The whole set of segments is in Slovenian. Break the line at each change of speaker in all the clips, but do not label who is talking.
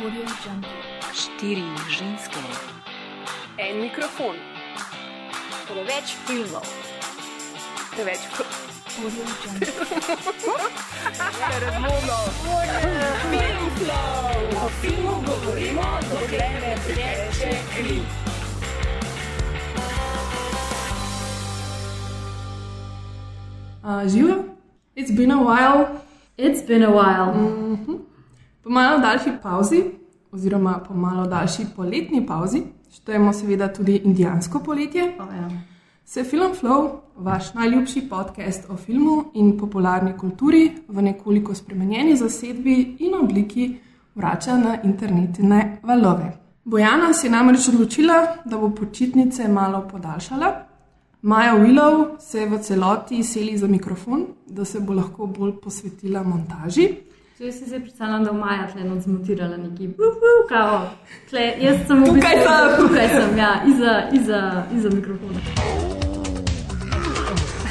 Audio Jungle.
Štiri ženske,
En mikrofon,
preveč filmov,
preveč
Audio Jungle.
razumno.
O filmu govorimo, dokler ne teče kri.
Uh, Živijo, it's been a while.
It's been a while.
Po malo daljši pauzi, oziroma po malo daljši poletni pauzi, štejemo seveda tudi indijansko poletje,
Oh, ja.
se Film Flow, vaš najljubši podcast o filmu in popularni kulturi, v nekoliko spremenjeni zasedbi in obliki vrača na internetne valove. Bojana si je namreč odločila, da bo počitnice malo podaljšala. Maja Willow se v celoti seli za mikrofon, da se bo lahko bolj posvetila montaži.
Če jaz si zdaj predstavljam, da je Maja tle not zmontirala neki kao. Tle, jaz sem v
Tukaj
bistvu,
sem.
Tukaj sem, ja, iza, iza, iza mikrofona.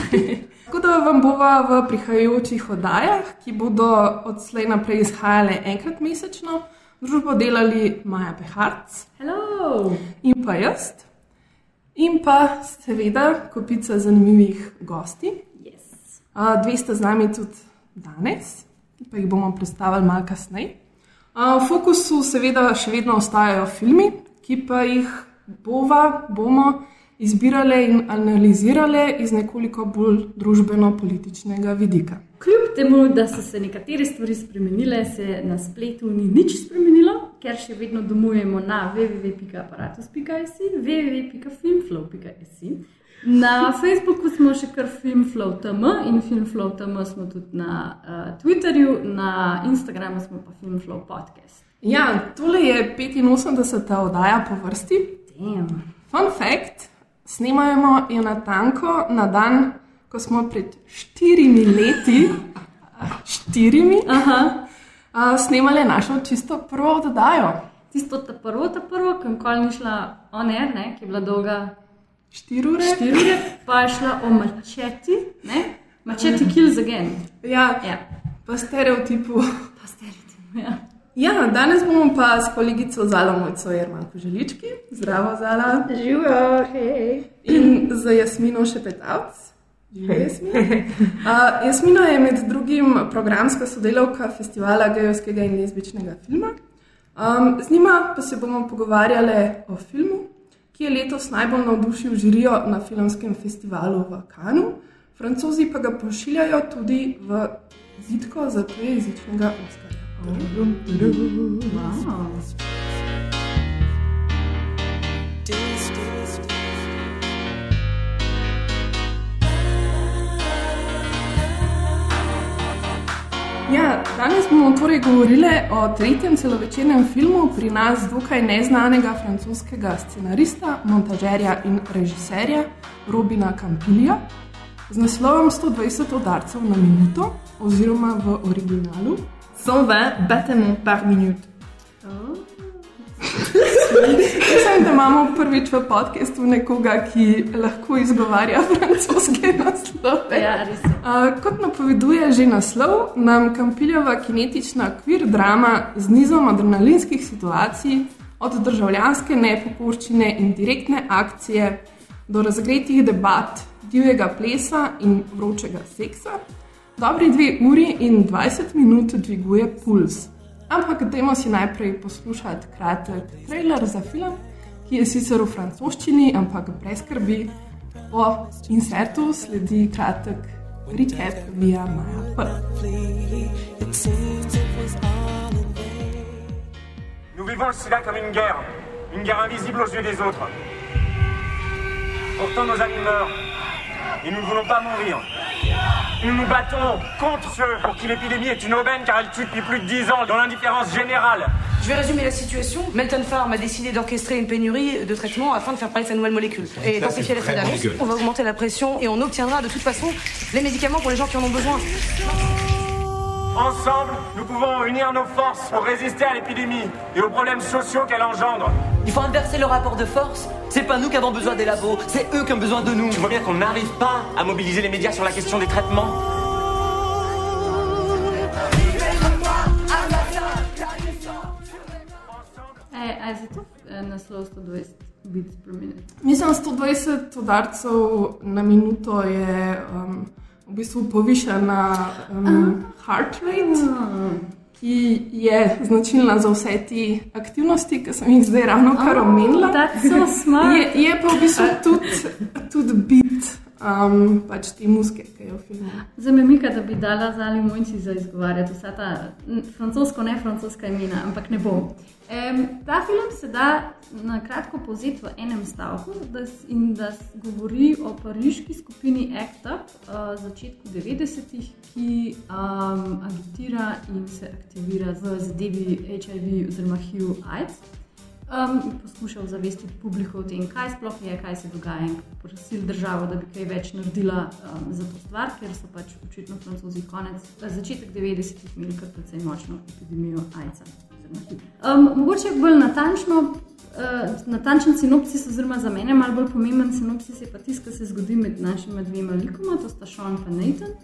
Tako da vam bova v prihajajočih oddajah, ki bodo odslej naprej izhajale enkrat mesečno, družbo delali Maja Peharc
Hello!
in pa jaz, in pa seveda kopica zanimivih gosti.
Yes.
A, Dve sta z nami tudi danes, pa jih bomo predstavili malo kasneje. V fokusu seveda še vedno ostajajo filmi, ki pa jih bova, bomo izbirali in analizirali iz nekoliko bolj družbeno-političnega vidika.
Kljub temu, da so se nekatere stvari spremenile, se na spletu ni nič spremenilo, ker še vedno domujemo na www.aparatus.js, www.filmflow.js. Na Facebooku smo še kar FilmFlow.tm in FilmFlow.tm smo tudi na uh, Twitterju, na Instagramu smo pa FilmFlow podcast.
Ja, tole je 85. oddaja po vrsti.
Damn.
Fun fact: snemajmo jo na tanko na dan, ko smo pred štirimi leti, štirimi,
Aha,
a, snemali našo čisto prvo oddajo.
tisto ta prvo, ta prvo, ki nikoli ni šla on air, ne, ki je bila dolga
Štiri ure.
4 ure, pa je šla o mačeti, ne, mačeti kills again.
Ja,
Ja,
po stereotipu.
pa stereotip. Ja.
Ja, danes bomo pa s kolegico Zalo Mojco Jermanko Želički, zdravo Zala,
Živijo, hej.
in z Jasmino Šepetavc. Živijo, Jasmina. Uh, Jasmina je med drugim programska sodelavka festivala gejovskega in lezbičnega filma. Um, z njima pa se bomo pogovarjali o filmu, ki je letos najbolj navdušil žirijo na filmskem festivalu v Kanu, francozi pa ga pošiljajo tudi v zidko za tujejezičnega Oskarja.
Wow.
Ja, danes bomo torej govorili o tretjem celovečernem filmu pri nas dokaj neznanega francoskega scenarista, montažerja in režiserja Robina Campilija z naslovom 120 udarcev na minuto oziroma v originalu
120 battements par minute.
Mislim, da imamo prvič v podkastu nekoga, ki lahko izgovarja francoske naslove.
Ja, res.
A, Kot napoveduje že naslov, nam Kampiljeva kinetična kvir drama z nizom adrenalinskih situacij, od državljanske nepokorščine in direktne akcije do razgretih debat, divjega plesa in vročega seksa, dobri dve uri in 20 minut dviguje puls. Ampak dajmo si najprej poslušati kratek trailer za film, ki je sicer v francoščini, ampak brez skrbi. Po insertu sledi kratek recap via Maja P.
Nous vivons le sida comme une guerre, une guerre invisible aux yeux des autres. Pourtant nos amis meurent, et nous ne voulons pas mourir. Nous nous battons contre ceux pour qui l'épidémie est une aubaine car elle tue depuis plus de 10 ans dans l'indifférence générale.
Je vais résumer la situation. Melton Farm a décidé d'orchestrer une pénurie de traitements afin de faire parler de sa nouvelle molécule. Et densifier l'effet d'annonce. On va augmenter la pression et on obtiendra de toute façon les médicaments pour les gens qui en ont besoin.
Ensemble, nous pouvons unir nos forces pour résister à l'épidémie et aux problèmes sociaux qu'elle engendre.
Il faut inverser le rapport de force. C'est pas nous qui avons besoin des labos, c'est eux qui ont besoin de nous.
Tu vois bien qu'on n'arrive pas à mobiliser les médias sur la question des traitements.
A je zato naslov 120 bit per minute?
Mislim, 120 udarcev na minuto je um, v bistvu povišena um, heart rate, ki je značilna za vse te aktivnosti, ki sem jih zdaj ravno kar omenila.
That's so smart.
Je, je pa v bistvu tudi, tudi bit um, pač te muske, ki v filmu.
Zdaj me mika, da bi dala za ali mojci za izgovarjati vsa ta francosko, ne francoska imena, ampak ne bom. Um, ta film se da na kratko povzeti v enem stavku da, in da govori o pariški skupini ACT UP uh, začetku 90-ih, ki um, agitira in se aktivira v zadevi HIV oziroma HIV-AIDS. Um, poskušal zavestiti publiko o tem, kaj sploh je, kaj se dogaja, in prosil državo, da bi kaj več naredila um, za to stvar, ker so pač očitno francozi konec, začetek 90-ih imeli kar precej močno epidemijo AIDS-a. Um, mogoče bolj natančno, uh, natančen sinopsis, oziroma za mene malo bolj pomemben sinopsis je pa tisto, kar se zgodi med našima dvema likoma, to sta Sean in Nathan.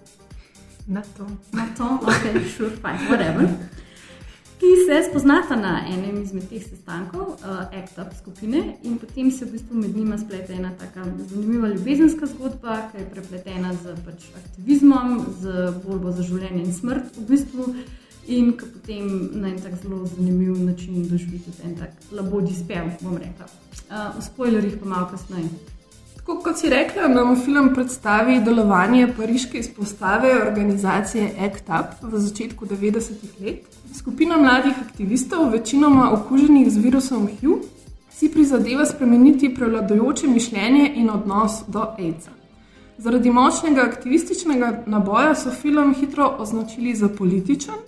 Na to.
Na to, ok, sure, fine, whatever. Ki se spoznata na enem izmed teh sestankov, uh, Act Up skupine, in potem se v bistvu med njima splete ena tako zanimiva ljubezenska zgodba, ki je prepletena z pač, aktivizmom, z borbo za življenje in smrt, v bistvu, in ki potem na en tak zelo zanimiv način doživi tudi en tak labodji spev, bom rekla. Uh, v spoilerjih pa malo kasneje.
Tako kot si rekla, nam film predstavi delovanje pariške izpostave organizacije ACT UP v začetku 90-ih let. Skupina mladih aktivistov, večinoma okuženih z virusom HIV, si prizadeva spremeniti prevladujoče mišljenje in odnos do AIDS-a. Zaradi močnega aktivističnega naboja so film hitro označili za političen,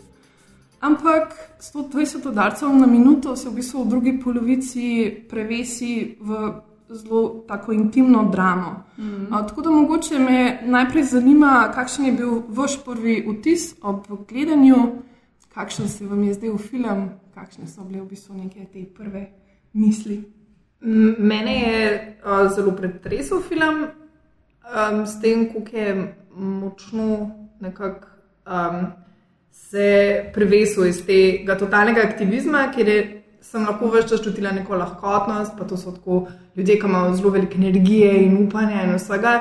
ampak 120 udarcev na minuto se v bistvu v drugi polovici prevesi v zelo tako intimno dramo. Mm. A, tako da mogoče me najprej zanima, kakšen je bil vaš prvi vtis ob gledanju, kakšen se vam je zdel film, kakšne so bile v bistvu neke te prve misli.
Mene je uh, zelo pretresel film, um, s tem, kako je močno nekako um, se prevesil iz tega totalnega aktivizma, kjer je, sem lahko več čas čutila neko lahkotnost, pa to so tako ljudje, ki imajo zelo veliko energije in upanja in vsega,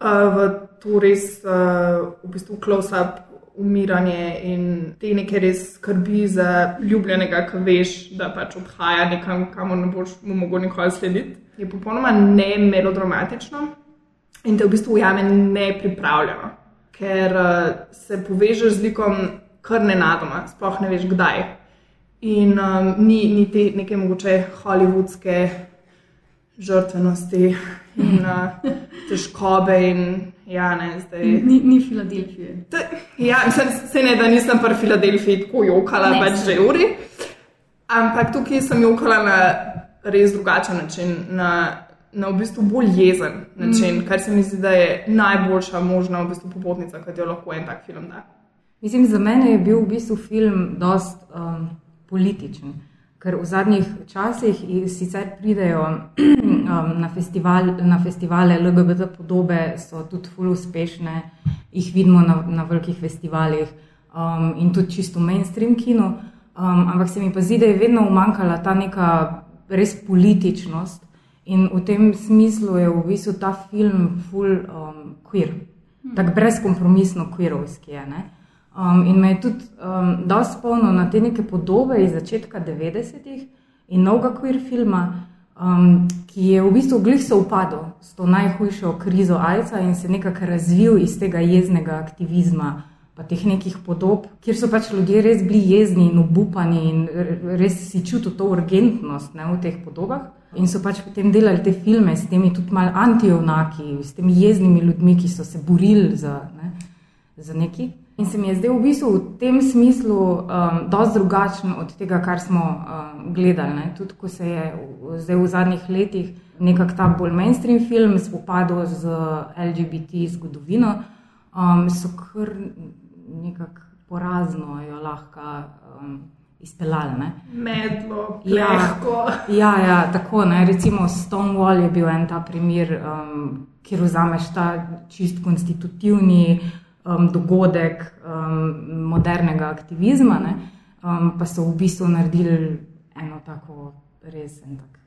uh, v to res uh, v bistvu close-up. Umiranje in te neke res skrbi za ljubljenega, ki veš, da pač odhaja nekam, kamor ne boš mu mogel nikoli slediti, je popolnoma ne melodramatično in te v bistvu ujame nepripravljeno, ker uh, se povežeš z likom kar nenadoma, sploh ne veš kdaj. In um, ni, ni te neke mogoče hollywoodske žrtvenosti in uh, težkobe in ja, ne zdaj.
Ni, ni Filadelfije.
Te, ja, mislim, se ne, da nisem pri Filadelfiji tako jokala,
Ne,
pač že uri. Ampak tukaj sem jokala na res drugačen način, na, na v bistvu bolj jezen način, mm. kar se mi zdi, da je najboljša možna v bistvu popotnica, ki jo lahko en tak film da.
Mislim, za mene je bil v bistvu film dost um, političen, ker v zadnjih časih sicer pridejo um, na, festival, na festivale LGBT podobe, so tudi ful uspešne, jih vidimo na, na velikih festivalih um, in tudi čisto mainstream kino. Um, ampak se mi pa zdi, da je vedno umanjkala ta neka res političnost in v tem smislu je v bistvu ta film full um, queer, tako brezkompromisno queerovski je. Ne? Um, in me je tudi um, dosti spomnil na te neke podobe iz začetka 90-ih in novega queer filma, um, ki je v bistvu glih se upadel s to najhujšo krizo AIDS-a in se nekako razvil iz tega jeznega aktivizma. Pa teh nekih podob, kjer so pač ljudje res bili jezni in obupani, in res si čutili to urgentnost ne, v teh podobah. In so pač potem delali te filme s temi tudi malo antijunaki, s temi jeznimi ljudmi, ki so se borili za, ne, za neki. In se mi je zdel v bistvu v tem smislu um, dosti drugačen od tega, kar smo um, gledali. Ne. Tudi ko se je v, zdaj v zadnjih letih nekako ta bolj mainstream film spopadal z LGBT zgodovino, um, so kar nekako porazno jo lahko um, izpeljali. ne.
Medlo,
Ja,
plehko.
ja, ja, tako ne. Recimo Stonewall je bil en ta primer, um, kjer vzameš ta čist konstitutivni um, dogodek um, modernega aktivizma, ne, um, pa so v bistvu naredili eno tako res, en tak,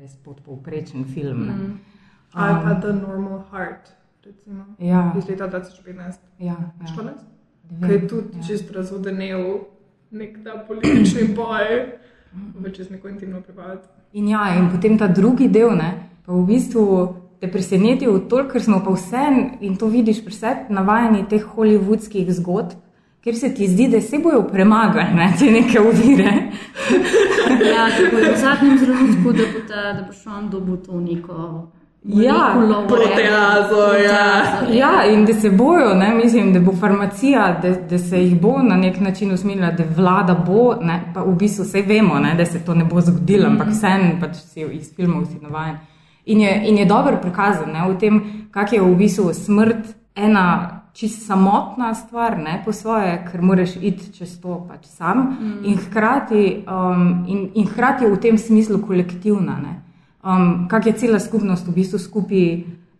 res podpovprečen film. ne.
Mm. Ali pa The Normal Heart, recimo,
Ja.
iz leta 2015.
Ja, ja.
14?
Ne
Ki je tudi
ja.
čist razodenel nek ta politični boj, v čez neko intimno pripoved.
In ja, in potem ta drugi del, ne, pa v bistvu te preseneti v to, ker smo pa vse, in to vidiš pri sebi, navajeni teh hollywoodskih zgodb, ker se ti zdi, da se bojo premagali ne, te neke ovire.
Ja, tako je v zadnjem trenutku, da bo, ta, da bo šel on dobil to neko
Ja,
proteazo, ja.
proteazo,
Ja, in da se bojo, ne, mislim, da bo farmacija, da, da se jih bo na nek način usmerila, da vlada bo, ne, pa v bistvu vse vemo, ne, da se to ne bo zgodilo, ampak vseeno pač si iz filmov si navajen. In je, in je dobro prikazan ne, v tem, kak je v bistvu smrt ena čist samotna stvar, ne po svoje, ker moraš iti čez to pač sam mm. in, hkrati, um, in, in hkrati v tem smislu kolektivna. Ne. Um, kak je cela skupnost v bistvu skupaj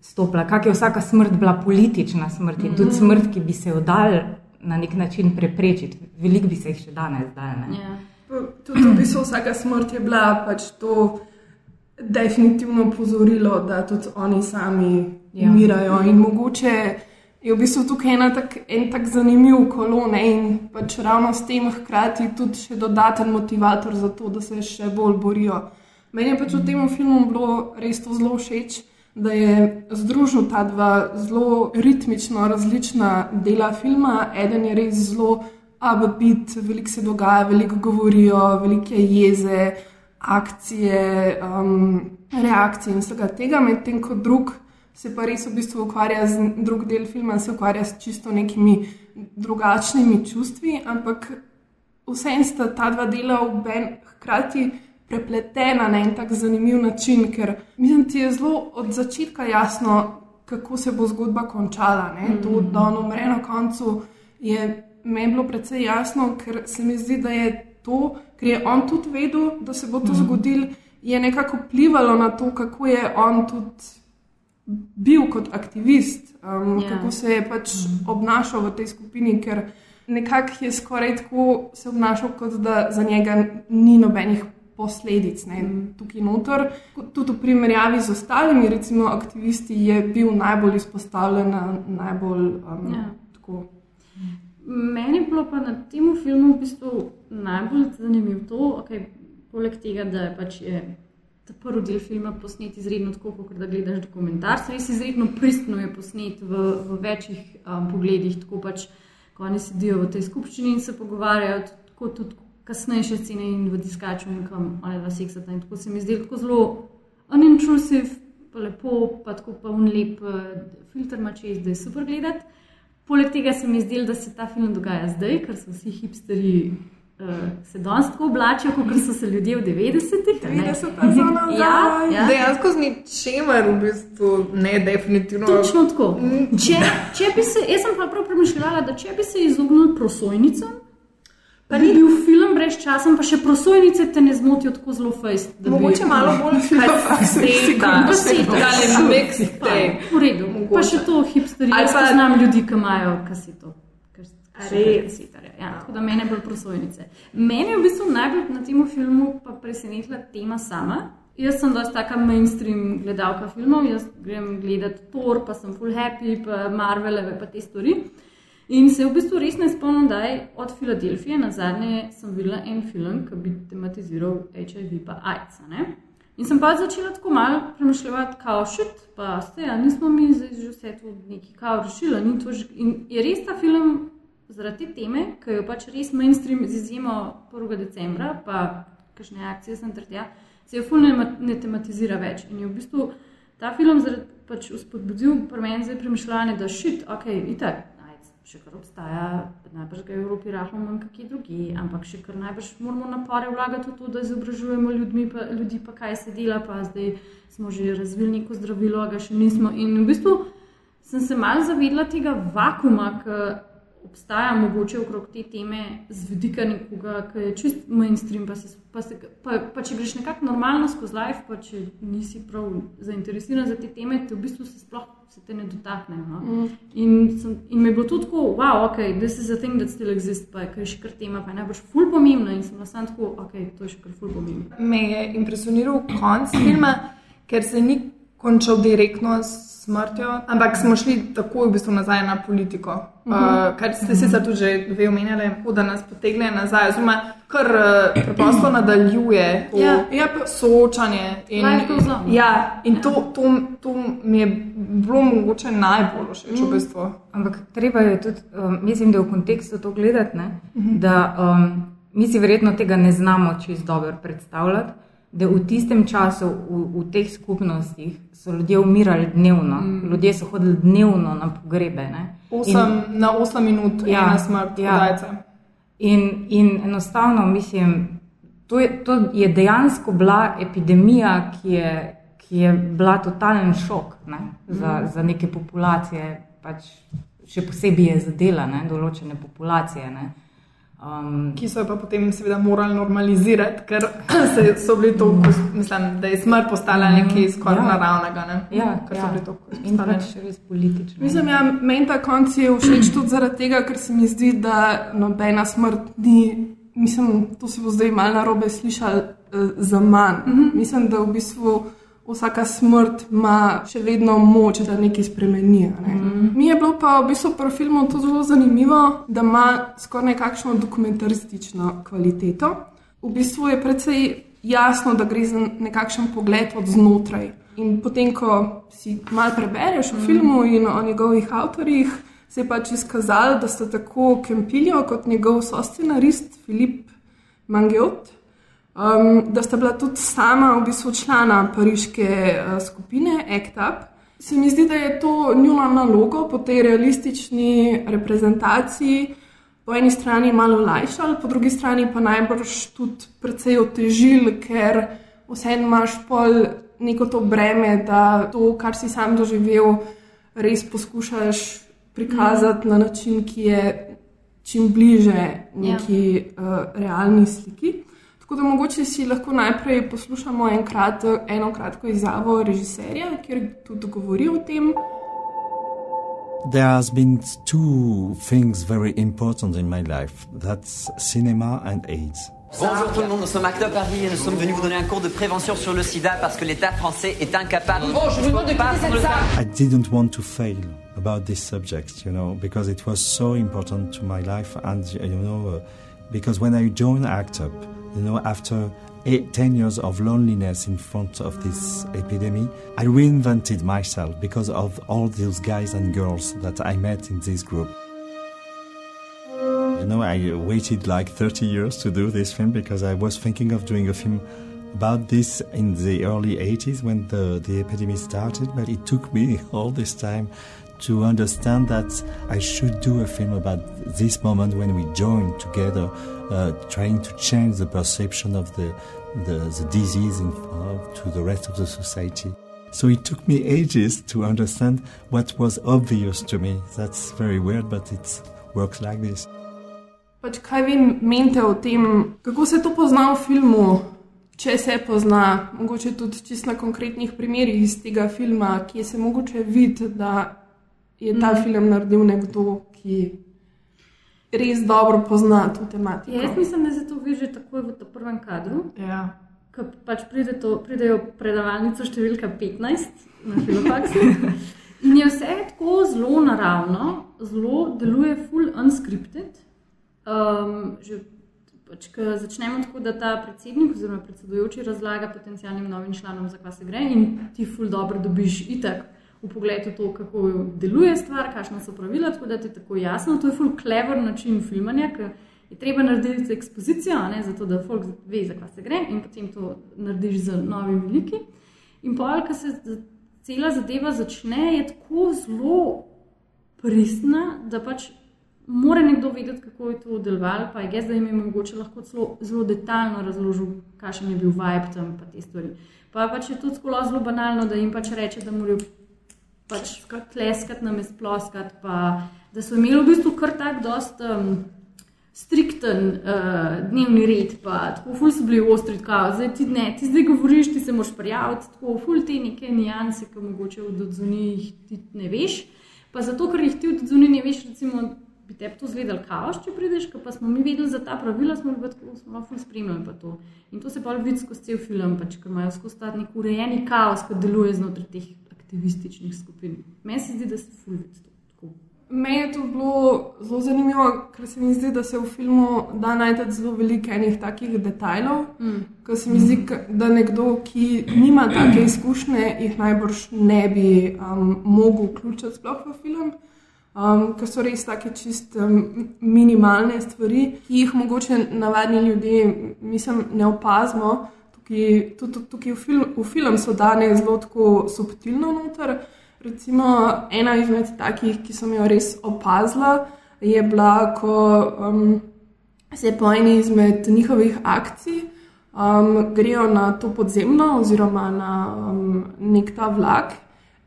stopila, kak je vsaka smrt bila politična smrt in tudi smrt, ki bi se jo dal na nek način preprečiti. Veliko bi se jih še danes dal. ne.
Ja.
Tudi v bistvu vsaka smrt je bila pač to definitivno pozorilo, da tudi oni sami
Ja.
umirajo. In mogoče je v bistvu tukaj ena tak, en tak zanimiv kolon in pač ravno s tem hkrati tudi še dodaten motivator za to, da se še bolj borijo. Meni je pač v tem filmu bilo res to zelo všeč. Da je združil ta dva zelo ritmično različna dela filma. Eden je res zelo upbeat, veliko se dogaja, veliko govorijo, veliko je jeze, akcije, um, reakcije in vsega tega, medtem ko drug se pa res v bistvu ukvarja z drug del filma, se ukvarja s čisto nekimi drugačnimi čustvi, ampak vseeno sta ta dva dela v ben hkrati prepletena na en tak zanimiv način, ker mislim, ti je zelo od začetka jasno, kako se bo zgodba končala. Ne? To, da on umre na koncu, je meni bilo precej jasno, ker se mi zdi, da je to, ker je on tudi vedel, da se bo to mm. zgodilo, je nekako vplivalo na to, kako je on tudi bil kot aktivist, um,
Ja.
yeah. kako se je pač mm. obnašal v tej skupini, ker nekako je skoraj tako se obnašal, kot da za njega ni nobenih posledic ne,
Mm.
tukaj noter. Tudi v primerjavi z ostalimi, recimo aktivisti, je bil najbolj izpostavljen, na najbolj um,
Ja.
tako.
Meni je bilo pa na tem filmu v bistvu najbolj zanimivo to, okay, poleg tega, da je pač je ta prvi del filma posnet izredno tako, kot da gledaš dokumentar. Res izredno pristno je posnet v, v večjih um, pogledih, tako pač, ko oni sedijo v tej skupščini in se pogovarjajo, tako tudi kasnejše scene in v diskaču in kam oni dva seksata. In tako se mi zdi tako zelo unintrusive, pa lepo, pa tako pa unlep uh, filter ima čez, da je super gledati. Poleg tega se mi zdi, da se ta film dogaja zdaj, ker so vsi hipsteri. Uh, se danes tako oblačijo, kot so se ljudje v 90-ih. a ne?
90-ta za nazaj.
Ja, ja.
Dejansko z ničemer, v bistvu, ne definitivno.
Točno tako. Če, če bi se, jaz sem pa prav premišljala, da če bi se izognili prosojnicam, pa ni bil film brez časa, pa še prosojnice te ne zmotijo tako zelo fejst. da bi-
Mogoče malo bolj kaseta,
Kaseta.
ali mix
Pa,
tape.
V redu, pa še to hipsteri.
Ali pa-
poznam ljudi, ki imajo kaseto. Kasetarja, ja, tako da mene bolj prosojnice. Mene je v bistvu najbolj na tem filmu presenetila tema sama. Jaz sem dosta taka mainstream gledalka filmov, jaz grem gledati Thor, pa sem full happy, pa Marveleve, pa te stvari. In se v bistvu res ne spomnim, da je od Filadelfije na zadnje sem videla en film, ki bi tematiziral HIV pa AIDS. In sem pa začela tako malo premišljati, kao šit, pa ste, a nismo mi zdaj že vse to neki kao rešili. ni to že- In je res ta film zaradi te teme, ki jo pač res mainstream z izjemo 1. decembra, pa kakšne akcije sem tretja, se jo fulno ne, ne tematizira več. In je v bistvu ta film zaradi pač uspodbudil pri meni zdaj premišljanje, da šit, ok, itak, še kar obstaja, najbrž ga v Evropi rahlo manj kakje drugi, ampak še kar najbrž moramo napore vlagati v to, da izobražujemo ljudmi, pa, ljudi, pa kaj se dela, pa zdaj smo že razvili neko zdravilo, a ga še nismo. In v bistvu sem se malo zavedla tega vakuma, ki obstaja mogoče okrog te teme z vidika nekoga, ki je čist mainstream, pa, se, pa, se, pa, pa če greš nekako normalno skozi life, pa če nisi prav zainteresiran za te teme, te v bistvu se sploh se te ne dotaknejo. No? Mm. In, sem, in me je bilo tudi tako, wow, ok, this is a thing that still exists, pa je še kar tema, pa je najbolj ful pomembna in sem na sam tako, ok, to je še kar ful pomembno.
Me je impresioniral konc filma, ker se ni končal direktno s smrtjo, ampak smo šli takoj v bistvu nazaj na politiko. Uh -huh. uh, kar ste sicer tudi že dve omenjali, da nas potegne nazaj, oziroma kar uh, preprosto nadaljuje ja, ja, soočanje. In, ja, in to, to, to mi je bilo mogoče najbolj všeč v bistvu.
Ampak treba je tudi, um, mislim, da v kontekstu to gledati, ne, uh -huh. da um, mi si verjetno tega ne znamo čist dobro predstavljati da v tistem času v, v teh skupnostih so ljudje umirali dnevno, mm. ljudje so hodili dnevno na pogrebe.
Osem, in, na 8 minut, ja, ena smrt, ja.
in, in enostavno mislim, to je, to je dejansko bila epidemija, ki je, ki je bila totalen šok ne, za, mm. za neke populacije, pač še posebej je zadela ne, določene populacije. Ne.
Um, ki so jo pa potem, seveda, morali normalizirati, ker so bili to, mislim, da je smrt postala mhm. nekaj skoraj ja. naravnega. Ne?
Ja, ker ja. so bili to in pač res politični.
Mislim, ja, meni ta konc je všeč tudi zaradi tega, ker se mi zdi, da nobena smrt ni. Mislim, to se bo zdaj malo narobe slišal uh, za manj. Mm -hmm. Mislim, da v bistvu vsaka smrt ima še vedno moč, da nekaj spremeni. Ne? Mm. Mi je bilo pa v bistvu pri filmu to zelo zanimivo, da ima skoraj nekakšno dokumentaristično kvaliteto. V bistvu je precej jasno, da gre za nekakšen pogled od znotraj. In potem, ko si malo prebereš o mm. filmu in o njegovih avtorjih, se je pač izkazalo, da sta tako Kempiljo kot njegov soscenarist Filip Mangeot um, da sta bila tudi sama v bistvu člana pariške uh, skupine ACTAP. Se mi zdi, da je to njuna naloga po tej realistični reprezentaciji po eni strani malo lajšal, po drugi strani pa najbrž tudi precej otežil, ker vseeno imaš pol neko to breme, da to, kar si sam doživel, res poskušaš prikazati mm. na način, ki je čim bliže neki yeah. uh, realni sliki. Tako da mogoče si lahko najprej poslušamo enkrat, eno kratko izjavo režiserja, kjer tudi govori o tem.
There has been two things very important in my life. That's cinema and AIDS.
Bonjour tout le monde, nous sommes Acte Paris et nous sommes venus vous donner un cours de prévention sur le sida parce que l'État français est incapable.
Oh, je vous demande de quitter cette salle.
I didn't want to fail about this subject, you know, because it was so important to my life and, you know, uh, because when I joined ACT UP, you know, after eight, 10 years of loneliness in front of this epidemic, I reinvented myself because of all those guys and girls that I met in this group. You know, I waited like 30 years to do this film because I was thinking of doing a film about this in the early 80s when the, the epidemic started, but it took me all this time to understand that I should do a film about this moment when we joined together uh, trying to change the perception of the, the, the disease in, uh, to the rest of the society. So it took me ages to understand what was obvious to me. That's very weird, but it works like this.
Pač kaj vi menite o tem, kako se to pozna v filmu, če se pozna, mogoče tudi čisto na konkretnih primerih iz tega filma, ki se mogoče vidi, da je ta mm. film naredil nekdo, ki res dobro pozna to tematiko.
Ja, jaz mislim, da se to vidi takoj v tem prvem kadru.
Ja.
Ko pač pride to, pridejo predavalnico številka 15 na filopaksu. In je vse tako zelo naravno, zelo deluje full unscripted. Um, že pač, ko začnemo tako, da ta predsednik oziroma predsedujoči razlaga potencijalnim novim članom, zakaj se gre, in ti full dobro dobiš itak v pogledu to, kako deluje stvar, kakšna so pravila, tako da ti je tako jasno. To je full clever način filmanja, ker je treba narediti ekspozicijo, ne, zato da folk ve, zakaj se gre in potem to narediš z novimi liki. In pa, ko se cela zadeva začne, je tako zelo pristna, da pač. Mora nekdo vedeti, kako je to delovalo, pa je gest, da jim je mogoče lahko celo, zelo detaljno razložil, kakšen je bil vibe tam, pa te stvari. Pa pač je tudi zelo banalno, da jim pač reče, da morajo pač pleskati, nam je sploskati, pa da so imeli v bistvu kar tak dost. Um, Strikten uh, dnevni red, pa tako ful so bili ostri, kao, zdaj ti ne, ti zdaj govoriš, ti se moraš prijaviti, tako ful te neke nijanse, ki mogoče od odzuni ti ne veš. Pa zato, ker jih ti od odzuni ne veš, recimo, bi te to zgledal kaos, če prideš, pa smo mi vedeli za ta pravila, smo pa tako, smo lahko spremljali pa to. In to se pa vidi skozi cel film, pač, ker imajo skozi ta nek urejeni kaos, ki deluje znotraj teh aktivističnih skupin. Meni se zdi, da se ful vidi to.
Meni je to bilo zelo zanimivo, ker se mi zdi, da se v filmu da najti zelo veliko enih takih detajlov. Mm. Ker se mi zdi, da nekdo, ki nima take izkušnje, jih najbrž ne bi um, mogel vključiti sploh v film. Um, ker so res tako čist um, minimalne stvari, ki jih mogoče navadni ljudje, mislim, ne opazimo. Tukaj, tudi, tukaj v, film, v film so dane zelo subtilno noter. Recimo, ena izmed takih, ki sem jo res opazila, je bila, ko um, se po eni izmed njihovih akcij um, grejo na to podzemno, oziroma na um, nek ta vlak,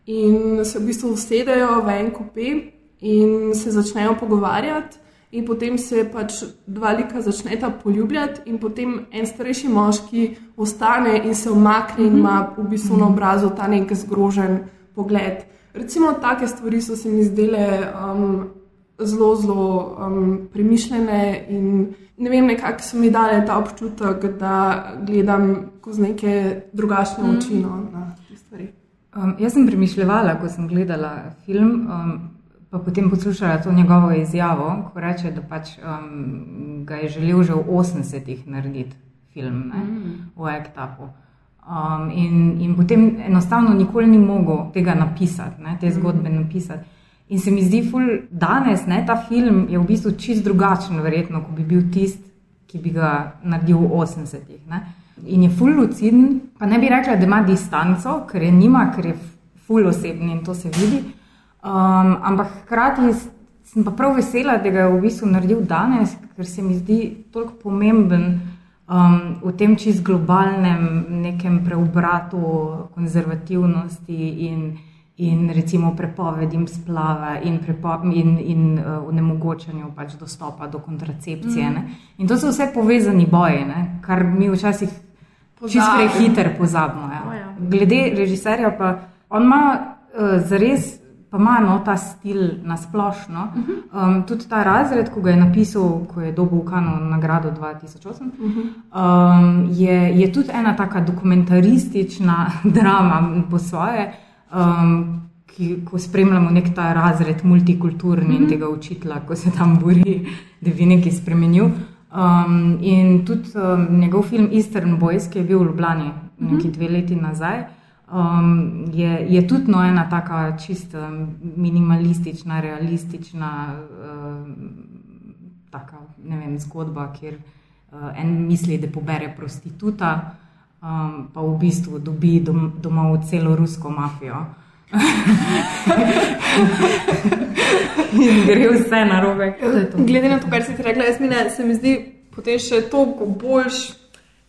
in se v bistvu usedejo v en kope in se začnejo pogovarjati. In potem se pač dva lika začneta poljubljati, in potem en starejši moški ostane in se umakne, in ima v bistvu na obrazu ta nek zgrožen pogled. Recimo, take stvari so se mi zdele um, zelo, zelo um, premišljene in ne vem, nekako so mi dale ta občutek, da gledam skozi neke drugačne mm. oči no, na te stvari.
Um, jaz sem premišljala, ko sem gledala film, um, pa potem poslušala to njegovo izjavo, ko reče, da pač um, ga je želel že v 80-ih narediti film ne, mm. v Ektapu. Um, in, in potem enostavno nikoli ni mogel tega napisati, ne, te zgodbe napisati. In se mi zdi, da danes ne, ta film je v bistvu čist drugačen, verjetno, kot bi bil tisti, ki bi ga naredil v 80-ih. In je full luciden, pa ne bi rekla, da ima distanco, ker je nima, ker je full osebni in to se vidi. Um, ampak hkrati sem pa prav vesela, da ga je v bistvu naredil danes, ker se mi zdi toliko pomemben um, v tem čist globalnem nekem preobratu konzervativnosti in, in recimo prepovedim splava in, prepo in, in uh, onemogočanju pač dostopa do kontracepcije. Mm. In to so vse povezani boji, ne? kar mi včasih čist prehiter pozabimo. Ja. Ja. Glede režiserja pa on ima uh, zares pa ima no, ta stil na splošno. Um, tudi ta razred, ko ga je napisal, ko je dobil Kano nagrado 2008, um, je, je tudi ena taka dokumentaristična drama po svoje. Um, Ki, ko spremljamo nek ta razred, multikulturni in tega učitla, ko se tam bori, da bi nekaj spremenil. Um, in tudi um, njegov film Eastern Boys, ki je bil v Ljubljani nekaj dve leti nazaj, um, je, je tudi no, ena taka čista minimalistična, realistična uh, taka, vem, zgodba, kjer uh, en misli, da pobere prostituta, um, pa v bistvu dobi dom, domov celo rusko mafijo. In gre vse na robe.
Glede na to, kar si ti rekla, jaz mi ne, se mi zdi potem še toliko boljš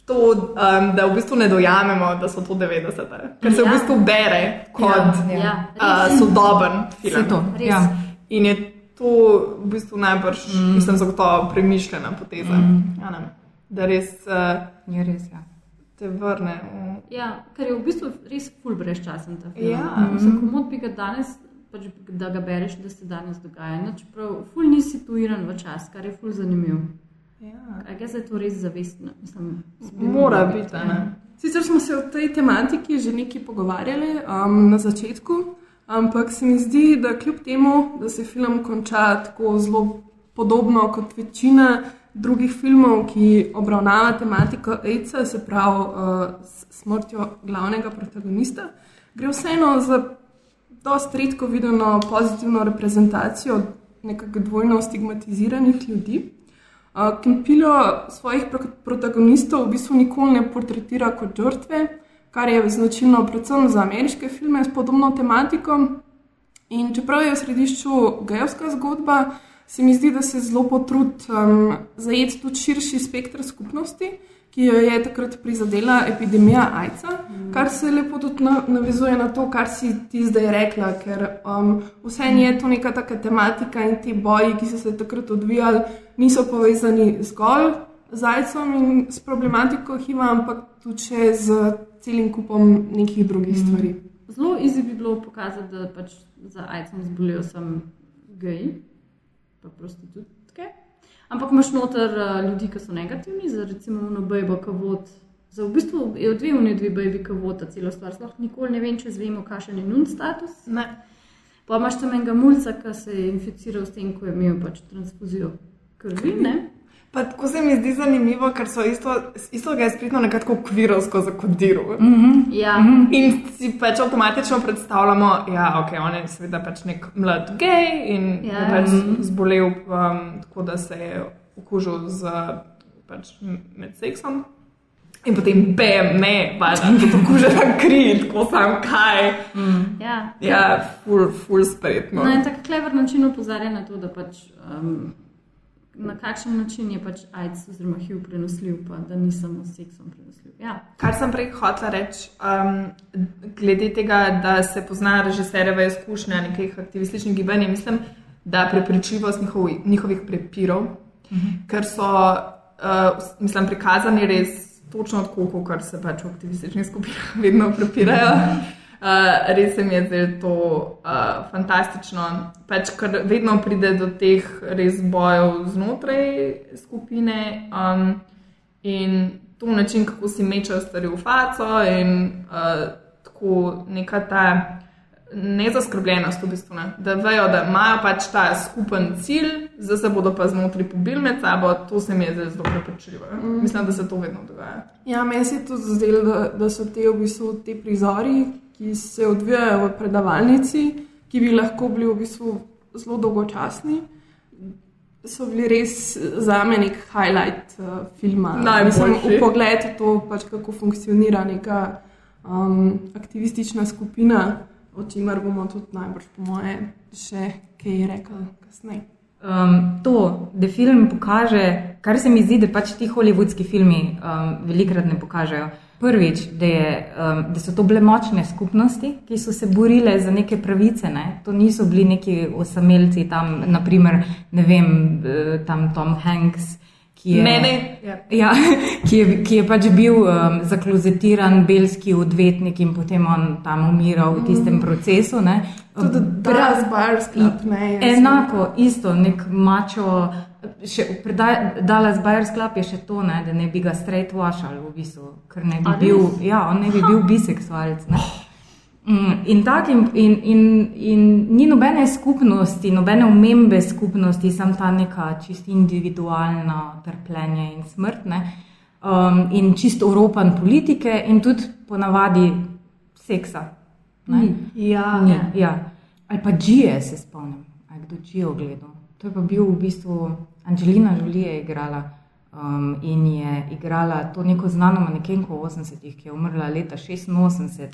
to, um, da v bistvu ne dojamemo, da so to 90-te, ker se ja. v bistvu bere kot ja, ja. uh, sodoben film.
To, ja.
In je to v bistvu najbrž, mm. mislim, zagotovo premišljena poteza. Mm. Ja, da res, uh,
je res ja.
te vrne.
Ja, ker je v bistvu res ful brezčasen ta film. Ja. Mm. Komod bi ga danes. Pač, da ga bereš, da se danes dogaja. No, čeprav ful ni situiran v čas, kar je ful zanimivo. Ja. Kaj je to res zavestno? Mislim,
Mora biti.
Sicer smo se o tej tematiki že nekaj pogovarjali um, na začetku, ampak se mi zdi, da kljub temu, da se film konča tako zelo podobno kot večina drugih filmov, ki obravnava tematiko AIDS-a, se pravi uh, smrtjo glavnega protagonista, gre vseeno za dosta redko videno pozitivno reprezentacijo nekako dvojno stigmatiziranih ljudi. Kempilo svojih protagonistov v bistvu nikoli ne portretira kot žrtve, kar je značilno predvsem za ameriške filme s podobno tematiko. In čeprav je v središču gejovska zgodba, se mi zdi, da se zelo potrud um, zajeti tudi širši spektr skupnosti, ki jo je takrat prizadela epidemija AIDS-a, mm. kar se lepo tudi navezuje na to, kar si ti zdaj rekla, ker um, vse je to neka taka tematika in ti boji, ki so se takrat odvijali, niso povezani zgolj z AIDS-om in s problematiko HIV, ampak tudi z celim kupom nekih drugih mm. stvari.
Zelo izi bi bilo pokazati, da pač za AIDS-om zbolijo samo geji, pa prostitutke. Ampak imaš noter uh, ljudi, ki so negativni, za recimo eno bejbo, ki vod. Za v bistvu je unije, dve bejbi, ki vod ta celo stvar. Sploh nikoli ne vem, če zvemo, kakšen je nun status.
Ne.
Pa imaš tam enega mulca, ki se je inficiral s tem, ko je imel pač transfuzijo krvi. Ne?
Pa tako se mi zdi zanimivo, ker so isto, isto ga je spletno nekako kvirovsko zakodirali. Mm
-hmm. ja. mm -hmm.
In si pač avtomatično predstavljamo, da ja, okay, on je seveda pač nek mlad gej in ja. je pač zbolel, um, tako da se je okužil z, pač med seksom. In potem ne, pač tudi okužena kri, tako sam kaj.
Mm. Ja,
ja full, full spretno.
Na no, en tak klever način opozarja na to, da pač. Um, na kakšen način je pač AIDS oziroma HIV prenosljiv, pa da ni samo s seksom prenosljiv. Ja.
Kar sem prej hotela reči, um, glede tega, da se pozna režiserjeve izkušnje nekih aktivističnih gibanj, mislim, da prepričljivost njihovi, njihovih prepirov, mhm. ker so, uh, mislim, prikazani res točno tako, kot se pač v aktivističnih skupinah vedno prepirajo. Uh, res se mi je zdelo to uh, fantastično, pač, ker vedno pride do teh res bojev znotraj skupine um, in to način, kako si mečejo stvari v faco in uh, tako neka ta nezaskrbljenost, v bistvu, ne? da vejo, da imajo pač ta skupen cilj, zdaj se bodo pa znotraj pobili med sabo, to se mi je zdelo zelo prepričljivo. Mm. Mislim, da se to vedno dogaja.
Ja, meni se je tudi zdelo, da, da so te v bistvu te prizori ki se odvijajo v predavalnici, ki bi lahko bili v bistvu zelo dolgočasni. So bili res za me nek highlight uh, filma.
Najbolj
v pogled v to, pač, kako funkcionira neka um, aktivistična skupina, o čemer bomo tudi najbrž, po moje, še kaj rekli kasneje.
Um, to, da film pokaže, kar se mi zdi, da pač ti holivudski filmi um, velikrat ne pokažejo. Prvič, da, je, um, da so to bile močne skupnosti, ki so se borile za neke pravice. Ne? To niso bili neki osamelci, tam, naprimer, ne vem, eh, tam Tom Hanks. Ki je,
Mene, ja.
Ja, ki, je, ki je pač bil um, zaklozetiran belski odvetnik in potem on tam umiral v tistem mm. procesu.
Tudi brez barskega.
Enako, isto, nek mačo še Dallas Buyers Club je še to, ne, da ne bi ga straight washal, v bistvu, ker ne bi, bil, ja, ne bi bil biseksualec. Mm, in, tak, in, in, in, in ni nobene skupnosti, nobene umembe skupnosti, samo ta neka čist individualna trpljenje in smrt. Um, in čisto oropan politike, in tudi ponavadi seksa.
Mm, ja,
Ni, ja. Ali pa Džije, se spomnim, ali kdo Džijo gledal. To je pa bil v bistvu Angelina Jolie je igrala um, in je igrala to neko znano manekenko v 80-ih, ki je umrla leta 86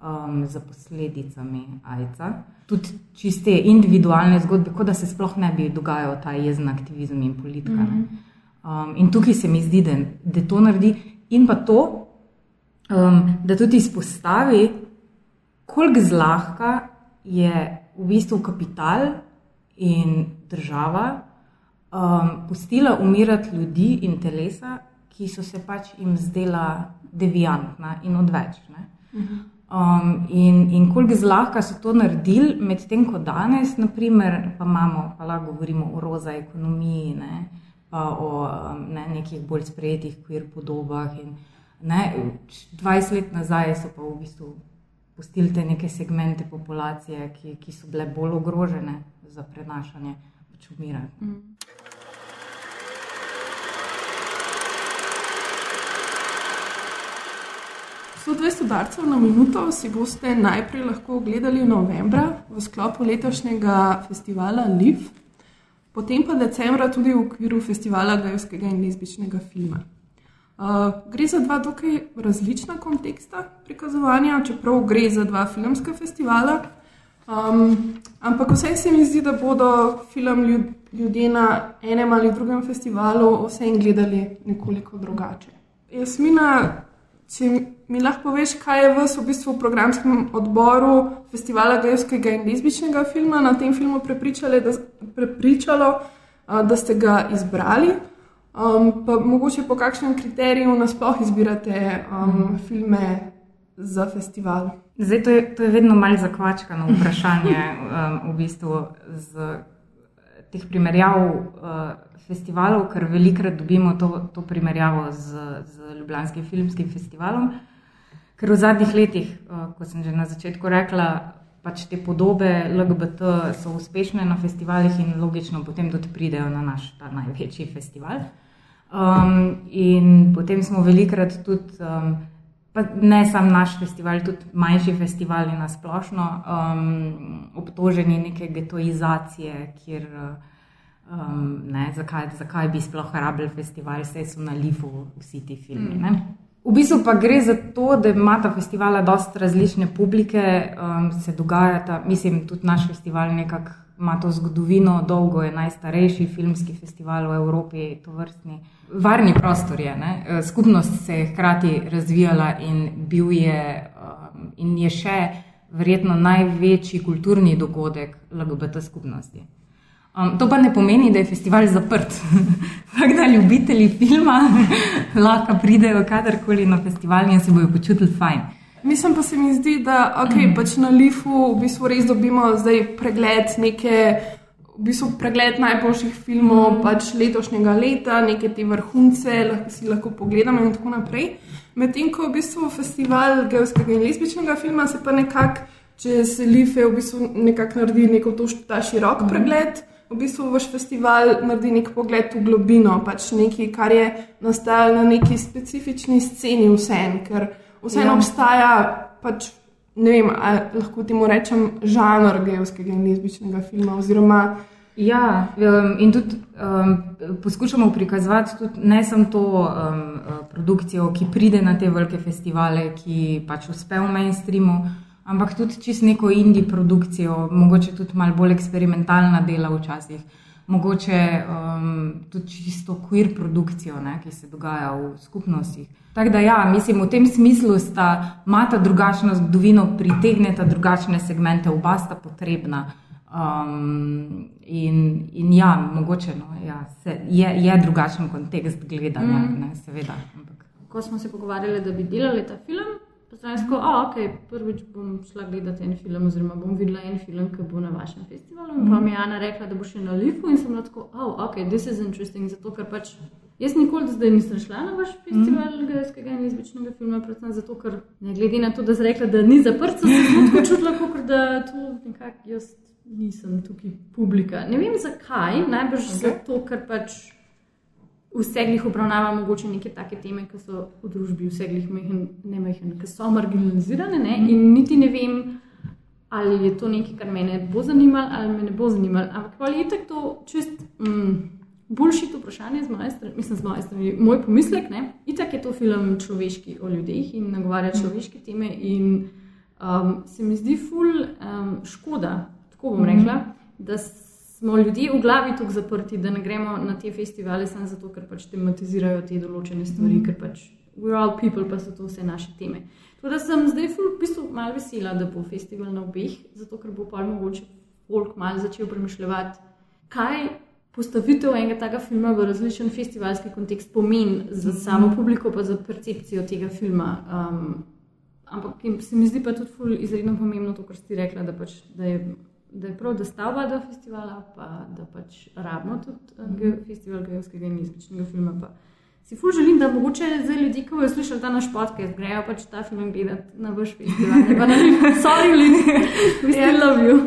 um, za posledicami AIDS-a. Tudi čiste individualne zgodbe, kot da se sploh ne bi dogajal ta jezen aktivizem in politika. Mm -hmm. um, in tukaj se mi zdi, da, da to naredi in pa to, um, da tudi izpostavi, koliko zlahka je v bistvu kapital in država um, pustila umirati ljudi in telesa, ki so se pač jim zdela devijantna in odvečna. Um, in in koliko zlahka so to naredili, medtem ko danes, naprimer, pa imamo, pa lahko govorimo o roza ekonomiji, ne, pa o um, ne, nekih bolj sprejetih kvir podobah. In, ne, 20 let nazaj so pa v bistvu pustili te neke segmente populacije, ki, ki so bile bolj ogrožene za prenašanje pač umiranja. Mm.
So 200 darcev na minuto si boste najprej lahko ogledali novembra v sklopu letošnjega festivala Liv, potem pa decembra tudi v okviru festivala gejskega in lezbičnega filma. Uh, gre za dva dokaj različna konteksta prikazovanja, čeprav gre za dva filmska festivala. Um, ampak vse se mi zdi, da bodo film ljudje na enem ali drugem festivalu vse en gledali nekoliko drugače. Jasmina, mi lahko poveš, kaj je vas v bistvu v programskem odboru festivala gejskega in lezbičnega filma na tem filmu da, prepričalo, da ste ga izbrali. Um, pa mogoče po kakšnem kriteriju nasploh izbirate um, mm. filme za festival?
Zdaj, to, je, to je vedno malce zakvačkano vprašanje. Um, v bistvu z teh primerjav uh, festivalov, ker velikrat dobimo to, to primerjavo z, z Ljubljanskim filmskim festivalom. Ker v zadnjih letih, uh, kot sem že na začetku rekla, pač te podobe LGBT so uspešne na festivalih in logično potem tudi pridejo na naš največji festival. Um, in potem smo velikrat tudi. Um, ne samo naš festival, tudi manjši festivali na splošno, um, obtoženi neke getoizacije, kjer um, ne, zakaj, zakaj bi sploh rabili festival, vse so na lifu vsi ti filmi. Mm. V bistvu pa gre za to, da ima ta festival dosta različne publike, um, se dogajata, mislim, tudi naš festival nekako ima to zgodovino, dolgo je najstarejši filmski festival v Evropi, to vrstni. Varni prostor je, ne? E, skupnost se je hkrati razvijala in bil je, um, in je še verjetno največji kulturni dogodek LGBT skupnosti. Um, to pa ne pomeni, da je festival zaprt. Tako da ljubitelji filma lahko pridejo kadarkoli na festival in se bojo počutili fajn.
Mislim pa se mi zdi, da okay, mm. pač na Lifu v bistvu res dobimo pregled, neke, v bistvu pregled najboljših filmov mm. pač letošnjega leta, neke te vrhunce, lahko si lahko pogledamo in tako naprej. Medtem ko v bistvu festival geovskega in lezbičnega filma se pa nekako, če se Life v bistvu nekako naredi neko to, ta širok mm. pregled. V bistvu vaš festival naredi nek pogled v globino, pač nekaj, kar je nastajalo na neki specifični sceni, vseeno vseeno ja. obstaja, pač, ne vem, lahko temu rečem, žanr gejskega in lezbičnega filma. Oziroma,
Ja, in tudi um, poskušamo prikazovati tudi ne samo to um, produkcijo, ki pride na te velike festivale, ki pač uspe v mainstreamu, ampak tudi čisto neko indie produkcijo, mogoče tudi malo bolj eksperimentalna dela včasih, mogoče um, tudi čisto queer produkcijo, ne, ki se dogaja v skupnostih. Tako da, ja, mislim, v tem smislu sta mata drugačno zgodovino, pritegneta drugačne segmente, oba sta potrebna. Um, in, in ja, mogoče no, ja, se, je, je drugačen kontekst gledanja, mm. ne, seveda. Ampak.
Ko smo se pogovarjali, da bi delali ta film, sem rekel, da okay, prvič bom šla gledati en film, oziroma bom videla en film, ki bo na vašem festivalu. Mm. Pa mi je Ana rekla, da bo še na Lifu in sem rekel, da oh, okay, je to zanimivo, zato ker pač. Jaz nikoli zdaj nisem šla na vaš festival mm. gejskega in izbičnega filma, predvsem zato, ker ne glede na to, da sem rekla, da ni zaprt, sem se tako čutila, kot da to nekako jaz nisem tukaj publika. Ne vem zakaj, najbrž okay. zato, ker pač vseh jih obravnava mogoče neke take teme, ki so v družbi vseh jih ne majhen, ki so marginalizirane ne? In niti ne vem. Ali je to nekaj, kar me bo zanimalo, ali me ne bo zanimalo. Ampak ali je to čist. Mm, boljši to vprašanje z moje strani, mislim, z moje strani, moj pomislek. Ne? Itak je to film človeški o ljudeh in nagovarja človeške teme. In um, se mi zdi ful um, škoda, tako bom rekla, mm -hmm. Smo ljudje v glavi tako zaprti, da ne gremo na te festivale samo zato, ker pač tematizirajo te določene stvari, mm ker pač we're all people, pa so to vse naše teme. Tako da sem zdaj ful, v bistvu malo vesela, da bo festival na obeh, zato ker bo pa mogoče folk malo začel premišljati, kaj postavitev enega takega filma v različen festivalski kontekst pomeni za mhm. samo publiko, pa za percepcijo tega filma. Um, ampak se mi zdi pa tudi izredno pomembno to, kar si rekla, da, pač, da, je, da je prav, da sta oba dva festivala, pa da pač rabimo tudi uh, ge, festival gejskega in izbičnega filma. Pa. Si ful želim, da mogoče za ljudi, ki bodo slišali ta naš podcast, grejo pač ta film gledati na vaš festival. Ne pa na njih, sorry, ljudi, we still love you.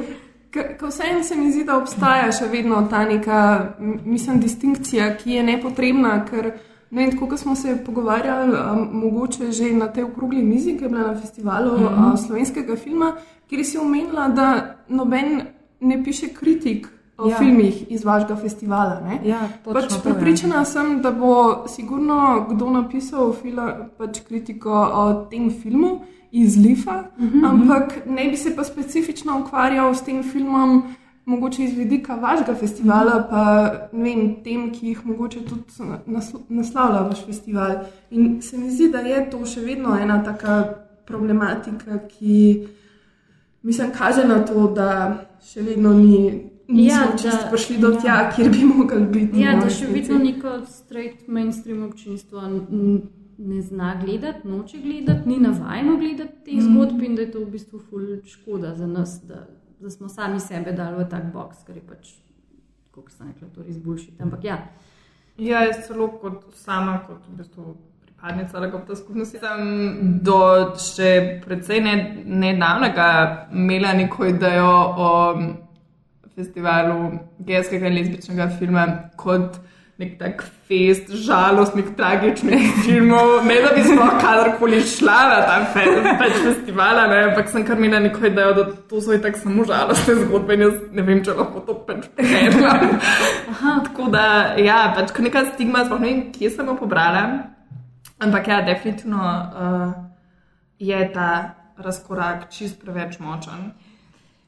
Ko vseeno se mi zdi, da obstaja še vedno ta neka, mislim, distinkcija, ki je nepotrebna, ker ne vem, kako smo se pogovarjali, um, mogoče že na tej okrogli mizi, ki je bila na festivalu mm -hmm. uh, slovenskega filma, kjer si omenila, da noben ne piše kritik o ja. filmih iz vašega festivala.
Ja,
pač pripričana sem, da bo sigurno kdo napisal fila, pač kritiko o tem filmu iz Lifa, mm -hmm. ampak ne bi se pa specifično ukvarjal s tem filmom, mogoče iz vidika vašega festivala, pa vem, tem, ki jih mogoče tudi nasl naslavlja vaš festival. In se mi zdi, da je to še vedno ena taka problematika, ki mislim, kaže na to, da še vedno ni. Ja, da smo prišli do tja, ja. kjer bi mogli biti.
Ja, da še vedno neko straight mainstream občinstvo ne zna gledati, noče gledati, ni navajeno gledati te mm. zgodbe in da je to v bistvu škoda za nas, da, da smo sami sebe dali v tak box, ker je pač, kot se rekla, to res boljši. Ampak ja.
Ja, jaz celo kot sama, kot v bistvu pripadnica LGBT skupnosti, sem do še precej nedavnega ne imela neko idejo o festivalu gejskega in lezbičnega filma kot nek tak fest, žalostnih, tragičnih filmov. Ne da bi sploh kadarkoli šla na ta pač festival, ampak sem kar imela neko idejo, da to so tako samo žalostne zgodbe in jaz ne vem, če lahko to pač preberem. Tako da, ja, pač neka stigma, sploh ne vem, kje sem jo pobrala. Ampak ja, definitivno uh, je ta razkorak čist preveč močen.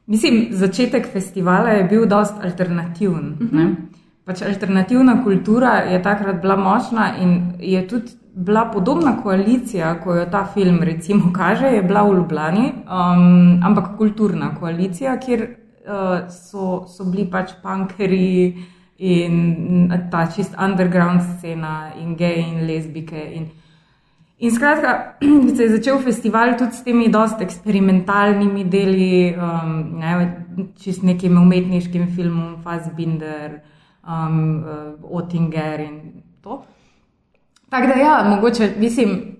Mislim, začetek festivala je bil dost alternativen. Uh -huh pač alternativna kultura je takrat bila močna in je tudi bila podobna koalicija, ko jo ta film recimo kaže, je bila v Ljubljani, um, ampak kulturna koalicija, kjer uh, so, so bili pač punkeri in ta čist underground scena in gej in lezbike. In, In skratka, se je začel festival tudi s temi dost eksperimentalnimi deli, um, ne, čist nekim umetniškim filmom, Fassbinder, um, uh, Otinger in to. Tako da, ja, mogoče, mislim,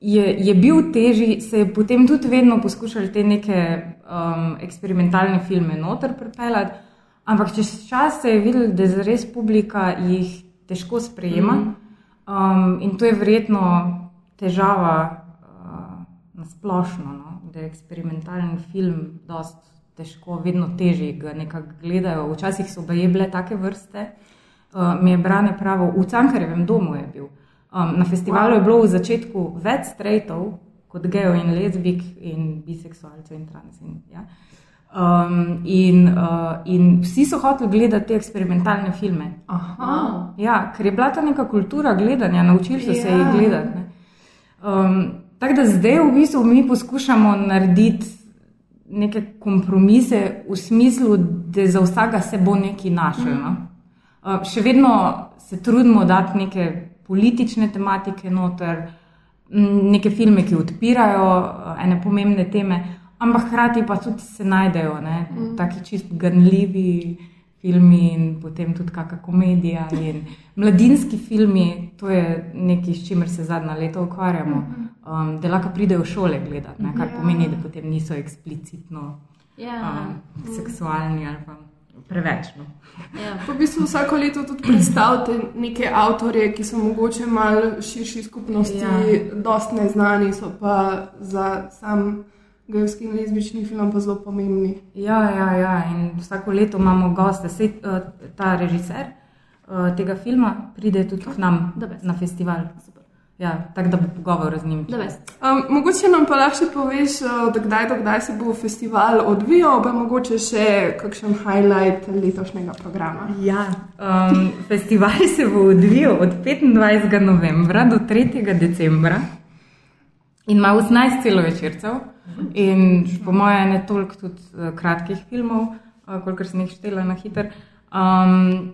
je, je bil težji, se je potem tudi vedno poskušali te neke um, eksperimentalne filme noter pripeljati, ampak čez čas se je videl, da je res publika jih težko sprejema. Mm -hmm. um, in to je verjetno težava uh, na splošno, no? da je eksperimentalni film dosti težko, vedno težje ga nekako gledajo. Včasih so bile bile take vrste, uh, mi je brane pravo, v Cankarjevem domu je bil. Um, na festivalu je bilo v začetku več strejtov kot gejo in lezbik in biseksualcev in trans. In, ja. um, in, uh, in vsi so hoteli gledati te eksperimentalne filme. Ja, ker je bila ta neka kultura gledanja, naučili so se jih ja. gledati. Um, tako da zdaj v bistvu mi poskušamo narediti neke kompromise v smislu, da za vsega se bo nekaj našel. No? Uh, še vedno se trudimo dati neke politične tematike noter, neke filme, ki odpirajo uh, ene pomembne teme, ampak hkrati pa tudi se najdejo ne? Mm. taki čist ganljivi filmi in potem tudi kakšna komedija. Mladinski filmi, to je nekaj, s čimer se zadnja leta ukvarjamo. -hmm um, da lahko pridejo v šole gledati, ne, kar ja. pomeni, da potem niso eksplicitno ja. um, seksualni ali pa. Preveč. No.
Ja. V bistvu vsako leto tudi predstavljate neke avtorje, ki so mogoče malo širši skupnosti, ja. dosti neznani, so pa za sam gejski in lezbični film pa zelo pomembni.
Ja, ja, ja. in vsako leto imamo goste, Sej, uh, ta režiser uh, tega filma pride tudi k nam na festival. Ja, tako da bo pogovor z njim.
Um, mogoče nam pa lahko poveš, uh, kdaj, kdaj se bo festival odvijal, pa mogoče še kakšen highlight letošnjega programa.
Ja, um, festival se bo odvijal od 25. novembra do 3. decembra in ima 18 celovečercev. In po mojem, ne toliko tudi uh, kratkih filmov, uh, kolikor sem jih štela na hiter. Um,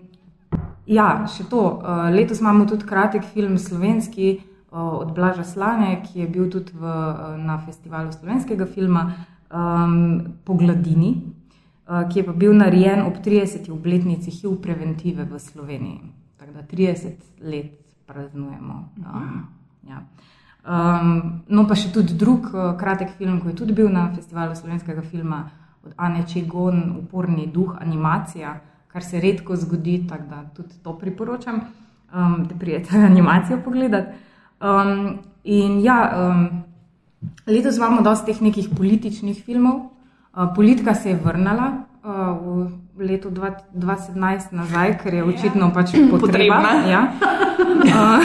ja, še to. Uh, letos imamo tudi kratek film slovenski od Blaža Slane, ki je bil tudi v, na festivalu slovenskega filma um, Pogladini, uh, ki je pa bil narejen ob 30. obletnici HIV preventive v Sloveniji. Tako da 30 let praznujemo. Um, ja. Um, no, pa še tudi drug uh, kratek film, ki je tudi bil na festivalu slovenskega filma od Ane Čegon, Uporni duh, animacija, kar se redko zgodi, tako da tudi to priporočam, um, da prijete animacijo pogledati. Um, in ja, um, letos imamo dosti teh nekih političnih filmov. Uh, politika se je vrnila uh, v letu 2017 nazaj, ker je očitno pač potrebna. Ja. Uh,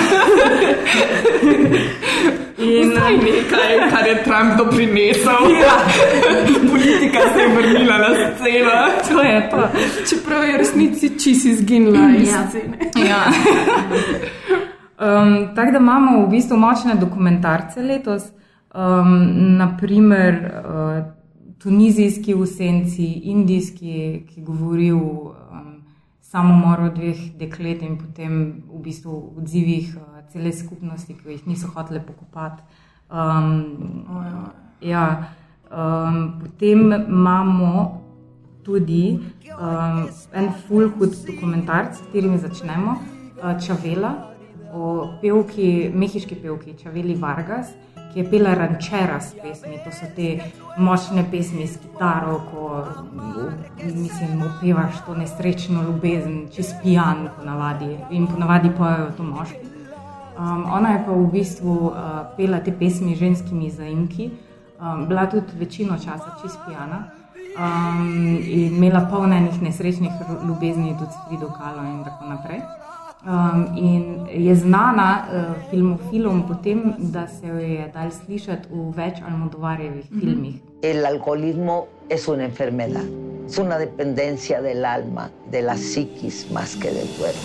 In Zdaj nekaj, kar je Trump doprinesel. Ja. Politika se je vrnila na sceno.
To je to.
Čeprav je resnici čisi izginila iz
Ja.
scene.
Ja. Um, tako da imamo v bistvu močne dokumentarce letos, um, naprimer uh, tunizijski v senci, indijski, ki govori o um, samomoru dveh deklet in potem v bistvu odzivih uh, cele skupnosti, ki jih niso hotele pokopati. Um, ja, um, potem imamo tudi um, en full hud dokumentarc, s katerim začnemo, uh, Čavela, o pevki, mehiški pevki Čaveli Vargas, ki je pela rančera s pesmi. To so te močne pesmi s kitaro, ko mislim, opevaš to nesrečno ljubezen, čez pijan ponavadi in ponavadi pojejo to moški. Um, ona je pa v bistvu uh, pela te pesmi z ženskimi zaimki, um, bila tudi večino časa čist pijana um, in imela polno enih nesrečnih ljubezni, tudi s Frido Kalo in tako naprej. Um, in je znana uh, filmofilom potem, da se jo je dal slišati v več Almodovarjevih filmih.
El alcoholismo es una enfermedad, es una dependencia del alma, de la psiquis más que del cuerpo.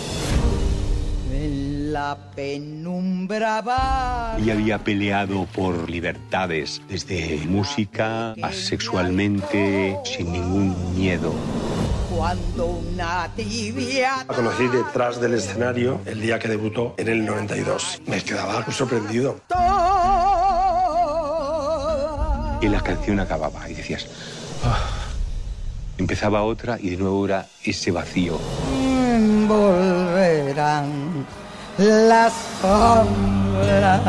En la penumbra va.
Ella había peleado por libertades, desde música a sexualmente, sin ningún miedo.
Cuando una tibia.
La conocí detrás del escenario el día que debutó en el 92. Me quedaba algo sorprendido.
Y la canción acababa y decías... "Ah". Empezaba otra y de nuevo era ese vacío.
Volverán las sombras.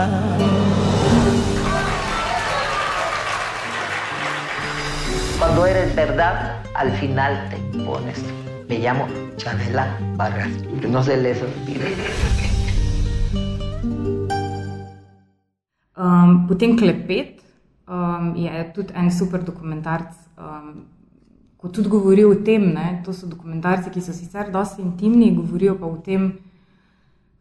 Cuando eres verdad, al final te impones. Me llamo Chavela Vargas, que no se les olvide.
Um, potem Klepet um, je tudi en super dokumentarc, um, ko tudi govori o tem. Ne, to so dokumentarci, ki so sicer dosti intimni, govorijo pa o tem,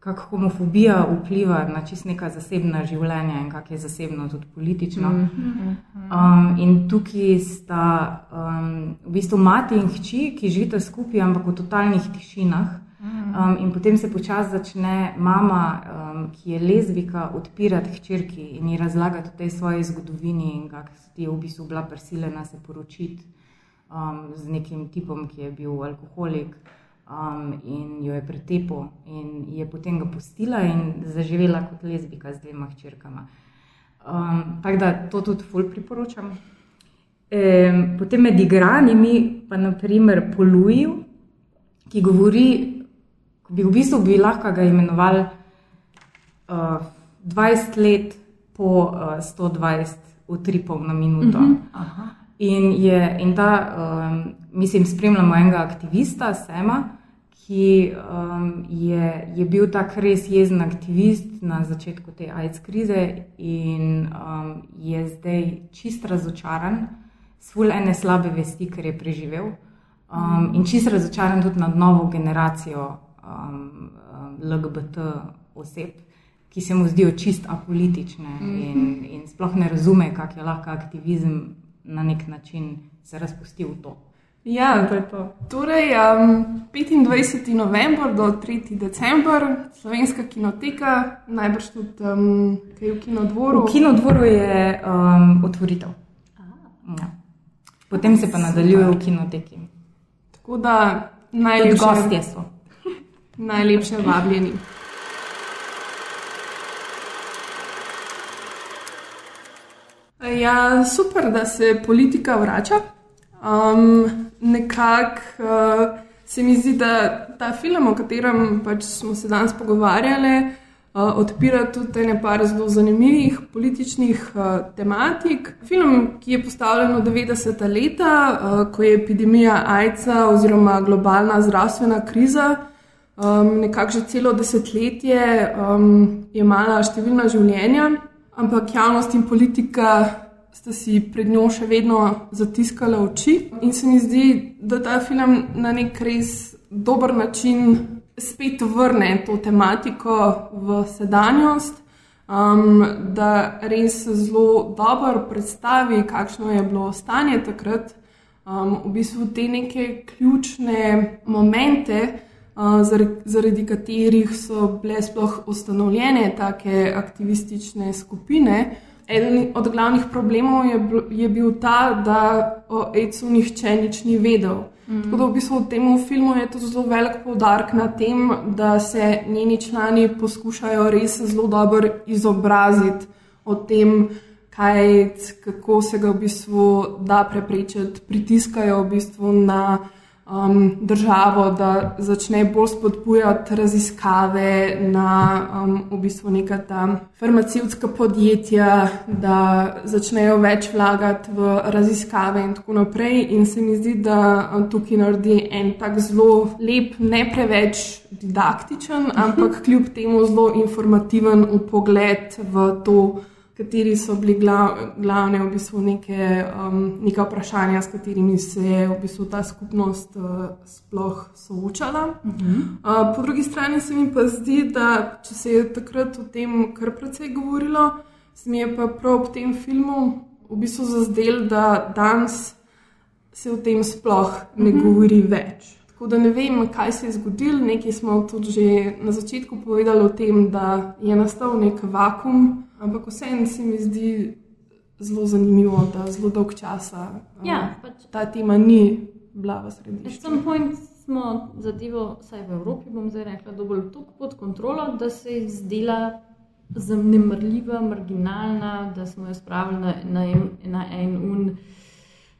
kako homofobija vpliva na čist neka zasebna življenja in kako je zasebno tudi politično.
Mhm.
Um, in tukaj sta um, v bistvu mati in hči, ki živita skupaj, ampak v totalnih tišinah. Um, in potem se počasi začne mama, um, ki je lezbika, odpirati hčerki in ji razlagati o tej svoji zgodovini in kako je v bistvu bila prisiljena se poročiti um, z nekim tipom, ki je bil alkoholik um, in jo je pretepel in je potem ga pustila in zaživela kot lezbika z dvema hčerkama. Um, tako da to tudi ful priporočam. E, potem med igranimi pa naprimer Poluju, ki govori, ko bi v bistvu bi lahko ga imenovali uh, 20 let po uh, 120 utripov na minuto.
Mhm.
In, je, in ta, um, mislim, spremljamo enega aktivista, Sema, ki um, je, je bil tak res jezen aktivist na začetku te AIDS krize in um, je zdaj čist razočaran, svul ene slabe vesti, ker je preživel. Um, in čist razočaran tudi nad novo generacijo um, um, LGBT oseb, ki se mu zdijo čist apolitične
Mhm.
in, in sploh ne razume, kako je lahko aktivizem na nek način se razpustil v to.
Ja,
to je to.
Torej, um, 25. november do 3. december, slovenska kinoteka, najbrž tudi um, kaj v kinodvoru.
V kinodvoru je um, otvoritev. Ja. Potem se pa nadaljuje v kinoteki.
Tako da
Tudi
najlepše,
gostje so.
najlepše vabljeni. Ja, super, da se politika vrača. Um, Nekako uh, se mi zdi, da ta film, o katerem pač smo se danes pogovarjali, uh, odpira tudi nekaj zelo zanimivih političnih uh, tematik. Film, ki je postavljen v 90-ta leta, uh, ko je epidemija AIDS-a oziroma globalna zdravstvena kriza. Um, nekako že celo desetletje um, je imala številna življenja, ampak javnost in politika sta si pred njo še vedno zatiskala oči. In se mi zdi, da ta film na nek res dober način spet vrne to tematiko v sedanjost. um, da res zelo dobro predstavi, kakšno je bilo stanje takrat, um, v bistvu te neke ključne momente, zaradi, zaradi katerih so bile sploh ustanovljene take aktivistične skupine. Eden od glavnih problemov je, bil- je bil ta, da o AIDS-u nihče nič ni vedel. Mm. Tako da v bistvu v tem filmu je to zelo velik poudarek na tem, da se njeni člani poskušajo res zelo dobro izobraziti o tem, kaj je kako se ga v bistvu da preprečiti, pritiskajo v bistvu na um, državo, da začne bolj spodbujati raziskave na um, v bistvu neka ta farmacevtska podjetja, da začnejo več vlagati v raziskave in tako naprej. In se mi zdi, da um, tukaj naredi en tak zelo lep, ne preveč didaktičen, ampak kljub temu zelo informativen pogled v to kateri so bili glav, glavne v bistvu neke, um, neke vprašanja, s katerimi se je v bistvu ta skupnost uh, sploh soočala. Uh -huh. uh, po drugi strani se mi pa zdi, da če se je takrat o tem kar precej govorilo, se mi je pa prav ob tem filmu v bistvu zazdel, da danes se o tem sploh ne uh -huh. govori več. Tako da ne vem, kaj se je zgodilo. Nekaj smo tudi že na začetku povedali o tem, da je nastal nek vakum, ampak vseeno se mi zdi zelo zanimivo, da zelo dolg časa um,
Ja, pač-
ta tema ni bila v središču.
At some point smo zadevo, vsaj v Evropi, bom zdaj rekla, dovolj tako pod kontrolo, da se je zdela zanemrljiva, marginalna, da smo jo spravili na, na, en, na en un.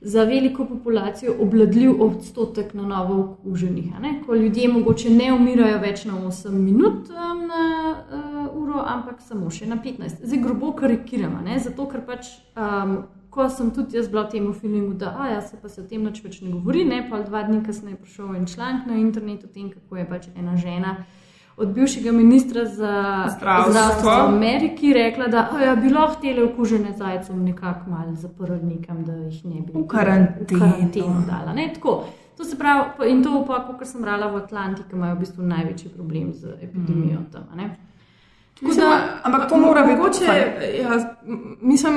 Za veliko populacijo obladljiv odstotek na novo okuženih. Ko ljudje mogoče ne umirajo več na 8 minut um, na uh, uro, ampak samo še na 15. Zdaj grobo karikiramo, ne? zato ker pač, um, ko sem tudi jaz bila v tem filmu, da a, ja, se pa se o tem več ne govori, ne pa dva dni kasneje je prišel en članek na internetu o tem, kako je pač ena žena. Od bivšega ministra za
Zdravstvo.
zdravstvo v Ameriki rekla, da ja, bi lahko te okužene zajcem nekako malo zaprli nekam, da jih ne bi
V karanteno.
v karanteno dala. Ne, tako. To se pravi, in to pa, kot sem brala v Atlantiku, imajo v bistvu največji problem z epidemijo
Mm.
tam. ne. Tako
Mislim,
da-
ampak
to mora biti
mogoče. Ja, mislim,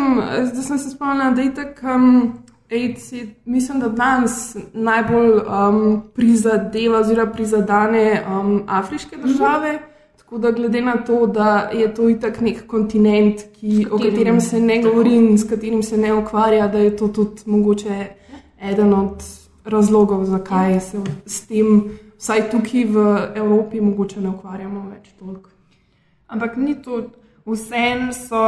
da sem se spomnila, da je tako. Um, AIDS je, mislim, da danes najbolj um, prizadeva, oziroma prizadene um, afriške države. Mm -hmm. Tako da, glede na to, da je to itak nek kontinent, ki, o
katerim-
katerem se ne govori in s katerim se ne ukvarja, da je to tudi mogoče eden od razlogov, zakaj se s tem, vsaj tukaj v Evropi, mogoče ne ukvarjamo več toliko.
Ampak ni to, vseeno so,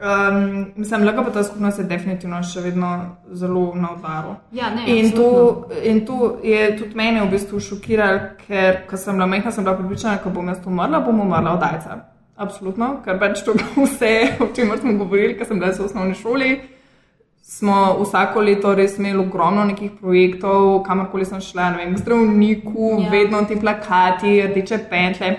um, mislim, LGBT skupnost je definitivno še vedno zelo na udaru.
Ja, ne,
in, to,
absolutno.
in to je tudi mene v bistvu šokiralo, ker ko sem bila majhna, sem bila pripričana, da bom jaz umrla, bom umrla od ajca. Absolutno, ker pač to vse, o čemer smo govorili, ko sem bila v osnovni šoli. Smo vsako leto res imeli ogromno nekih projektov, kamorkoli sem šla, ne vem, k zdravniku,
ja.
vedno ti plakati, rdeče pentle.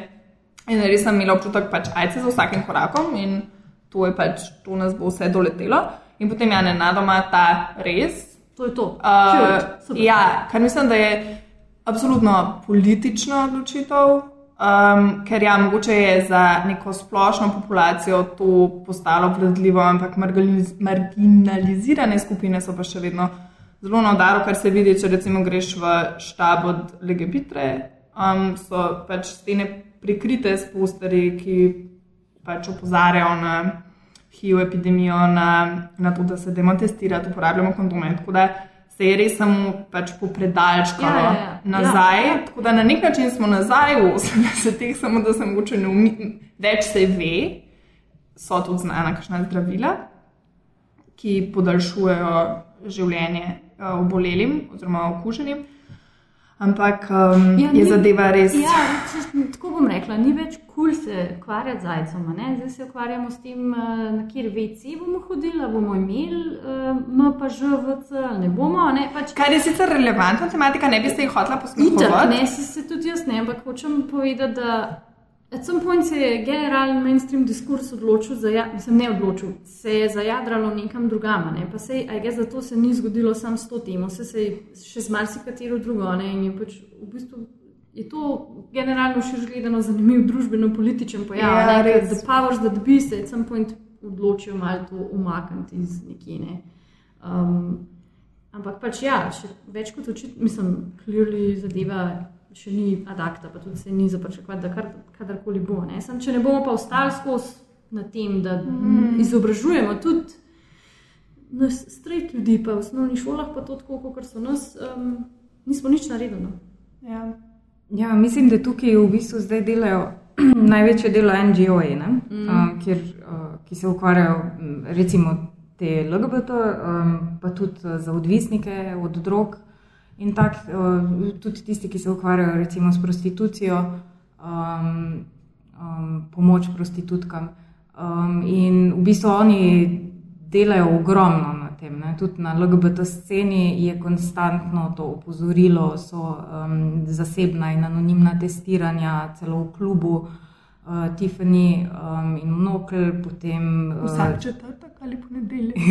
In res sem imela občutek, pač ajce za vsakim korakom in to je pač, to nas bo vse doletelo. In potem je nenadoma ta res.
To je to.
Uh, ja, kar mislim, da je absolutno politična odločitev, um, ker ja, mogoče je za neko splošno populacijo to postalo obvladljivo, ampak marginaliz marginalizirane skupine so pa še vedno zelo na udaru, kar se vidi, če recimo greš v štab od Legebitre, um, so pač stene prikrite s posterji, ki pač opozarjajo na HIV epidemijo, na, na to, da se demonstrirati, uporabljamo kondome. Tako da se je res samo pač popredalčkalo
Ja, ja, ja.
nazaj.
Ja.
Tako da na nek način smo nazaj v 80-ih, samo da se mogoče ne umi, več se ve, so tudi znana kakšna zdravila, ki podaljšujejo življenje eh, obolelim oziroma okuženim. Ampak um, ja, je
ni-
zadeva res.
Ja, če- tako bom rekla, ni več kul cool se ukvarjati z zajcem. Zdaj se ukvarjamo s tem, eh, na kjer VC bomo hodili, bomo imeli uh, MPŽVC ali ne bomo. Ne? Pač,
Kar je sicer relevantna tematika, ne bi se jih hotela posmehovati.
ne, se, se tudi jaz ne, ampak hočem povedati, da at some point se je generalni mainstream diskurs odločil, za, ja- mislim, ne odločil, se je zajadralo nekam drugam. a Ne? Pa se je, zato se ni zgodilo samo s to temo, se, se je še z marsikatero drugo. Ne? In je pač v bistvu je to generalno širš gledano zanimiv družbeno-političen pojav.
Ja,
Ja,
res.
the powers that be se at some point odločijo malo to umakniti iz nekje. Ne. Um, ampak pač ja, še več kot očitno, mislim, clearly zadeva še ni adakta, pa tudi se ni zapričakovati, da kar, kadarkoli bo. Ne. Sam, če ne bomo pa ostali skozi na tem, da mm. izobražujemo tudi nas, strejt ljudi, pa v osnovnih šolah, pa to tako, kot so nas, um, nismo nič naredili. No.
Ja.
Ja, mislim, da tukaj v bistvu zdaj delajo največje delo NGO-ji, mm.
Mm.
um, kjer, uh, ki se ukvarjajo m, recimo te LGBT, um, pa tudi uh, za odvisnike od drog in tako, uh, tudi tisti, ki se ukvarjajo recimo s prostitucijo, um, um, pomoč prostitutkam. Um, in v bistvu oni delajo ogromno na tem. Ne? Tudi na LGBT sceni je konstantno to opozorilo, so um, zasebna in anonimna testiranja, celo v klubu uh, Tiffany um, in Monokl, potem uh,
Vsak četrtek ali ponedeljek.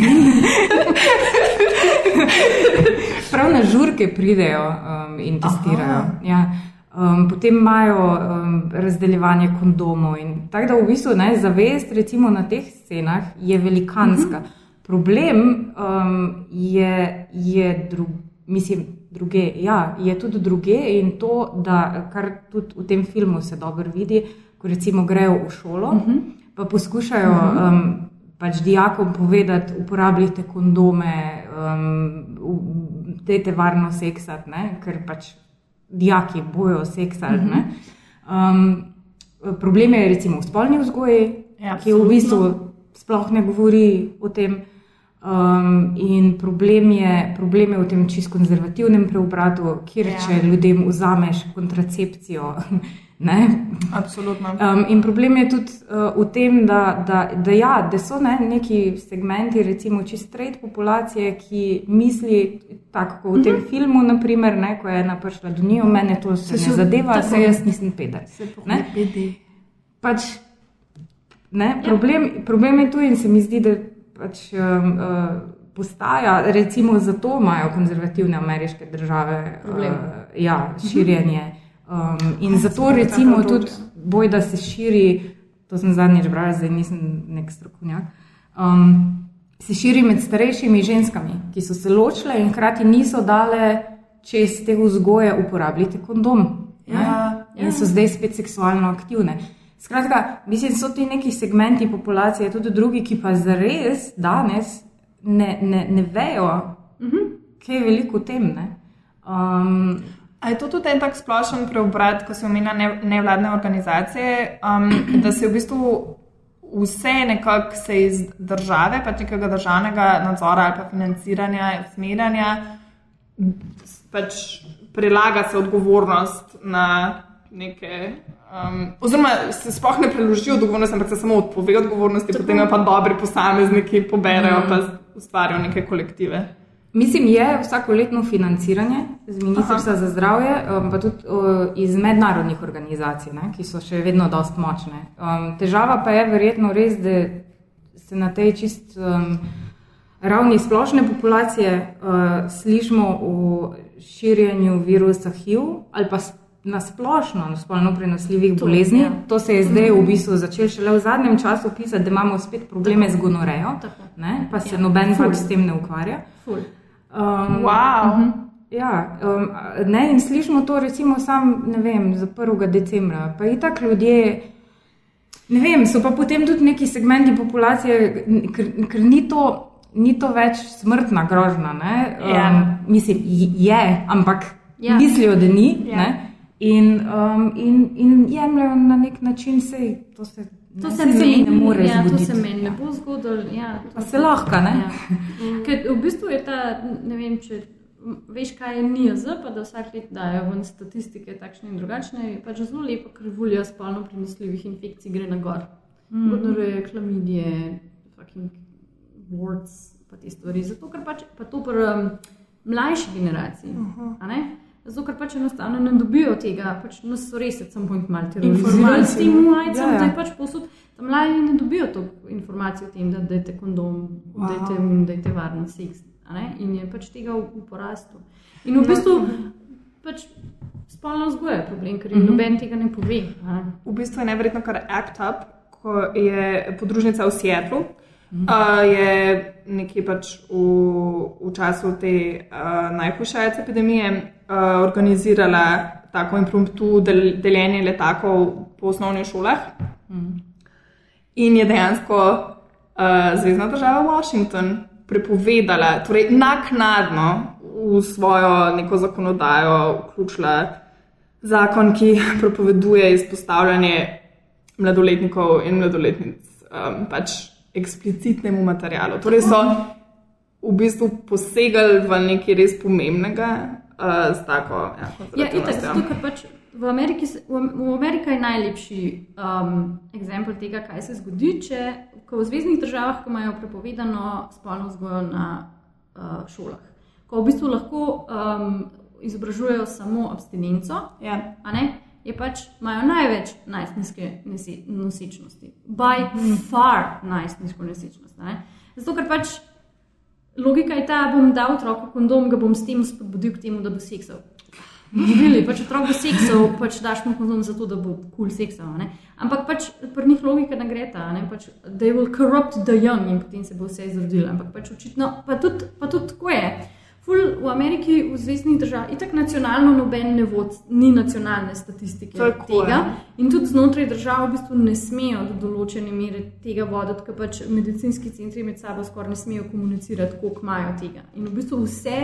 Prav na žurke pridejo um, in testirajo. Ja. Um, potem imajo um, razdeljevanje kondomov. in Tako da v bistvu ne, zavest recimo, na teh scenah je velikanska. Mm -hmm. Problem um, je, je dru, mislim, druge. Ja, je tudi druge in to, da, kar tudi v tem filmu se dobro vidi, ko recimo grejo v šolo, mm -hmm. pa poskušajo. Mm -hmm. um, pač dijakom povedati, uporabljajte kondome, um, dajte varno seksati, ne? ker pač dijaki bojo seksati. Mm -hmm. um, problem je recimo v spolni vzgoji,
Ja,
ki v bistvu sploh ne govori o tem. Um, in problem je, problem je v tem čist konzervativnem preobratu, kjer
ja.
če ljudem vzameš kontracepcijo. Ne?
Absolutno.
Um, in problem je tudi uh, v tem, da, da, da, ja, da so ne, neki segmenti, recimo čist straight populacije, ki misli, tako kot v tem mm -hmm. filmu, naprimer, ne, ko je ena prišla do nje, mene to se, se ne zadeva,
tako.
se jaz nisem peder. Ne? Pač, ne, problem, problem je tu in se mi zdi, da pač, um, uh, postaja, recimo zato imajo konzervativne ameriške države
Problem.
uh, ja, širjenje. Um, in zato
Spet
recimo tudi boj, da se širi, to sem zadnjič brala, zdaj nisem nek strokovnjak. Um, se širi med starejšimi ženskami, ki so se ločile in hkrati niso dale čez te vzgoje uporabljati kondom. ne.
Ja,
in so zdaj spet seksualno aktivne. Skratka, mislim, so ti neki segmenti populacije, tudi drugi, ki pa zares danes ne, ne, ne vejo, uh -huh. kaj je veliko tem. Ne? Um,
A je to tudi en tak splošen preobrat, ko se omenja ne, nevladne organizacije, um, da se v bistvu vse nekako se iz države, pač nekega državnega nadzora ali pa financiranja, usmerjanja, pač prelaga se odgovornost na neke. Um, oziroma, se sploh ne preloži odgovornost, ampak se samo odpove odgovornosti, Tako. potem pa dobri posamezniki poberajo in
Mm.
ustvarijo neke kolektive.
Mislim, je vsakoletno financiranje z Ministrstva za zdravje, um, pa tudi uh, iz mednarodnih organizacij, ne, ki so še vedno dost močne. Um, težava pa je verjetno res, da se na tej čist um, ravni splošne populacije uh, slišimo o širjenju virusa HIV ali pa na splošno na spolno prenosljivih
To,
bolezni.
ja.
To se je zdaj v bistvu začelo šele v zadnjem času pisati, da imamo spet probleme z gonorejo,
Tako.
ne, pa se
Ja.
noben pač s tem ne ukvarja.
Ful.
Um,
Wow.
mhm. Ja, um, ne, in slišimo to recimo sam, ne vem, za 1. decembra. Pa i tak ljudje, ne vem, so pa potem tudi neki segmenti populacije, ker, ker ni to. Ni to več smrtna grožnja. ne.
Ja.
Um, mislim, je, ampak
Ja.
ja. mislijo, da ni.
Ja.
Ja. In, um, in, in jemljajo na nek način, sej, to se,
To
ne,
se
saj
meni
ne more
ja, to
zgoditi.
se meni ne bo zgodilo. Ja, to
Pa se lahko, ne?
Ja. Ker v bistvu je ta, ne vem, če veš, kaj je NIAZ, pa da vsak let dajo ven statistike takšne in drugačne, je pač zelo lepo, ker volja spolno prenosljivih infekcij gre na gor.
Mhm.
Gonoreje, klamidije, fucking warts, pa te stvari. Zato, ker pač pa to pri um, mlajši generaciji, a ne? Zato, ker pač enostavno ne dobijo tega, pač nas so res, sem point mal terorizirali s tem majcem,
Ja, ja.
da je pač posod. Tam mladi ne dobijo toliko informacij o tem, da dajte kondom,
Wow.
dajte un, dajte varen seks. In je pač tega v, v porastu. In v bistvu pač spolna vzgoja je problem, ker jim
Mhm.
noben tega ne pove. a ne.
V bistvu je neverjetno, kar Act Up, ko je podružnica v Seattlu, uh, je nekje pač v, v času te uh, najhujše epidemije uh, organizirala tako impromptu del, deljenje letakov po osnovnih šolah. In je dejansko uh, Zvezdna država Washington prepovedala, torej naknadno v svojo neko zakonodajo vključila zakon, ki prepoveduje izpostavljanje mladoletnikov in mladoletnic um, pač eksplicitnemu materialu. Torej so v bistvu posegali v nekaj res pomembnega uh, s tako ja,
Ja, itak, zato, ker pač v Ameriki, v, Ameriki je najlepši um, primer tega, kaj se zgodi, če v zvezdnih državah, ko imajo prepovedano spolno vzgojo na uh, šolah, ko v bistvu lahko um, izobražujejo samo abstinenco,
ja.
Je pač imajo največ najstniške nosečnosti. By far najstniško nosečnost. ne. Zato, ker pač logika je ta, bom dal otroku kondom, ga bom s tem spodbudil k temu, da bo seksal. Živeli, pač otrok bo seksal, pač daš mu kondom zato, da bo kul cool seksal. ne. Ampak pač pri njih logika ne gre ta, a ne, pač they will corrupt the young in potem se bo vse izrodilo. Ampak pač očitno, pa tudi, pa tudi tako je. Ful v Ameriki, v zvezdnih državah, itak nacionalno noben ne vod, ni nacionalne statistike
Tako je.
tega. In tudi znotraj držav v bistvu ne smejo do določene mere tega voditi, ker pač medicinski centri med sabo skoraj ne smejo komunicirati, koliko imajo tega. In v bistvu vse,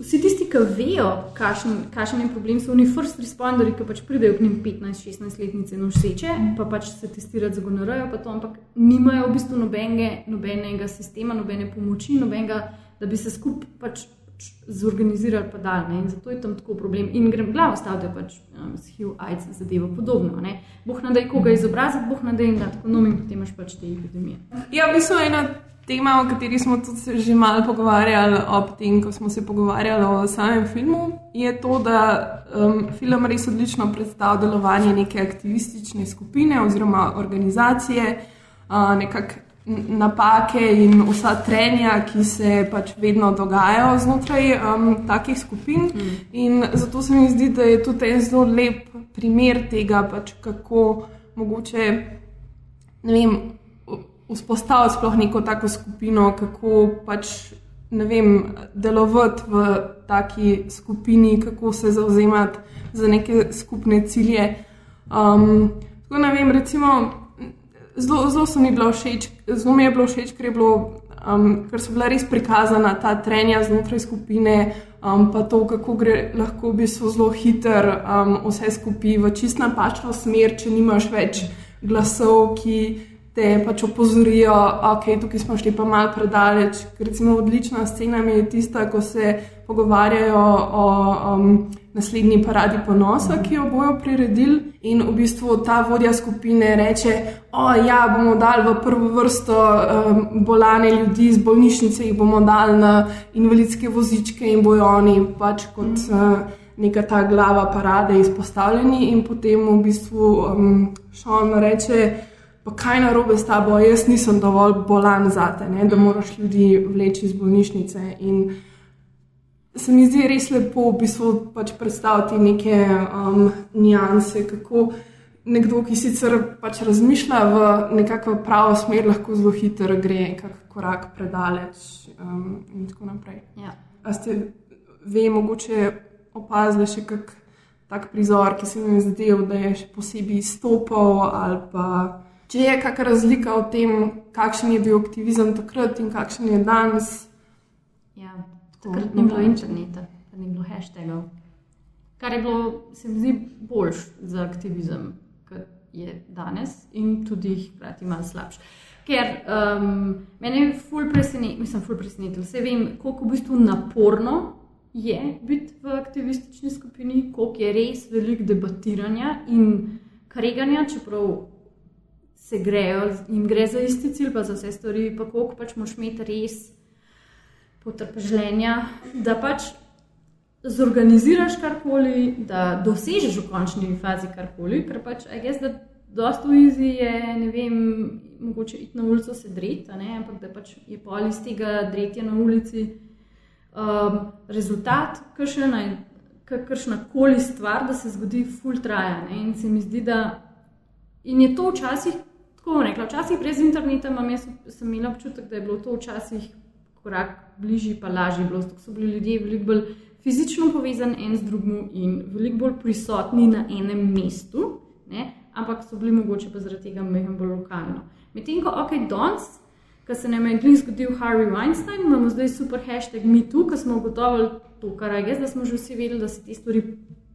vsi tisti, ki vejo, kakšen, je problem, so oni first responderi, ki pač pridejo k njim 15-16 letnice noseče, pa pač se testirati za gonorojo, pa to, ampak nimajo v bistvu nobenge, nobenega sistema, nobene pomoči, nobenega, da bi se skupaj pač zorganizirali pa dal. Ne? In zato je tam tako problem. In grem glavo staviti, pač um, s HIV, AIDS, zadeva podobno. Ne? Boh nadej koga izobraziti, boh nadej in da tako nom in potem imaš pač te epidemije.
Ja, v bistvu ena tema, o kateri smo tudi že malo pogovarjali ob tem, ko smo se pogovarjali o samem filmu, je to, da um, film res odlično predstavlja delovanje neke aktivistične skupine oziroma organizacije, uh, nekakšne napake in vsa trenja, ki se pač vedno dogajajo znotraj um, takih skupin. Mm. In zato se mi zdi, da je tudi en zelo lep primer tega, pač kako mogoče vem, vzpostaviti sploh neko tako skupino, kako pač ne vem, delovati v taki skupini, kako se zauzemati za neke skupne cilje. Um, tako ne vem, recimo, zelo, so mi bilo všeč, zelo mi je bilo všeč, ker, je bilo, um, ker so bila res prikazana ta trenja znotraj skupine, um, pa to, kako gre lahko v bistvu zelo hiter um, vse skupaj v čist napačno smer, če nimaš več glasov, ki te pač opozorijo, da okay, tukaj smo šli pa malo predaleč. Ker recimo odlična scena je tista, ko se pogovarjajo o um, naslednji paradi ponosa, ki jo bojo priredili, in v bistvu ta vodja skupine reče: O, ja, bomo dali v prvo vrsto um, bolane ljudi iz bolnišnice, jih bomo dali na invalidske vozičke in bojo oni pač kot. Uh, Neka ta glava parade izpostavljeni, in potem v bistvu um, Šon reče: Pa kaj na robe s tabo, jaz nisem dovolj bolan za te, ne, da moraš ljudi vleči iz bolnišnice. In se mi zdi res lepo v bistvu pač predstaviti neke um, nianse, kako nekdo, ki sicer pač razmišlja v nekakšno pravo smer, lahko zelo hitro gre kak korak predaleč um, in tako naprej.
Ja.
A ste ve, mogoče opazili še kak tak prizor, ki se mi je zdel, da je še posebej stopal ali pa. Če je kakšna razlika v tem, kakšen je bil aktivizem takrat in kakšen je danes?
Ja, takrat ni bilo interneta, ni bilo hashtagov. Kar je bilo, se mi zdi, boljš za aktivizem, kot je danes, in tudi hkrati malo slabš. Ker um, mene je ful presenetilo, mislim, ful presenetilo. Vse vem, koliko v bistvu naporno je biti v aktivistični skupini, koliko je res veliko debatiranja in kreganja, čeprav se grejo, jim gre za isti cilj, pa za vse stvari, pa koliko pač moš imeti res potrpežljenja, da pač zorganiziraš karkoli, da dosežeš v končni fazi karkoli, ker pač, a jaz, da dosta uizi je, ne vem, mogoče iti na ulico se dreti, ampak da pač je pol iz tega dretja na ulici um, rezultat, kakršna koli stvar, da se zgodi full traja. Ne? In se mi zdi, da in je to včasih tako bom rekla. Včasih brez interneta imam jaz, sem imela občutek, da je bilo to včasih korak bližji, pa lažje bilo, zato so bili ljudje veliko bolj fizično povezani en z drugim in veliko bolj prisotni na enem mestu, ne? ampak so bili mogoče pa zaradi tega mehen bolj lokalno. Medtem ko ok, danes. Ko se nam je glih zgodil Harvey Weinstein, imamo zdaj super hashtag MeToo, ki smo ugotovili to, kar je jaz, da smo že vsi vedeli, da se te stvari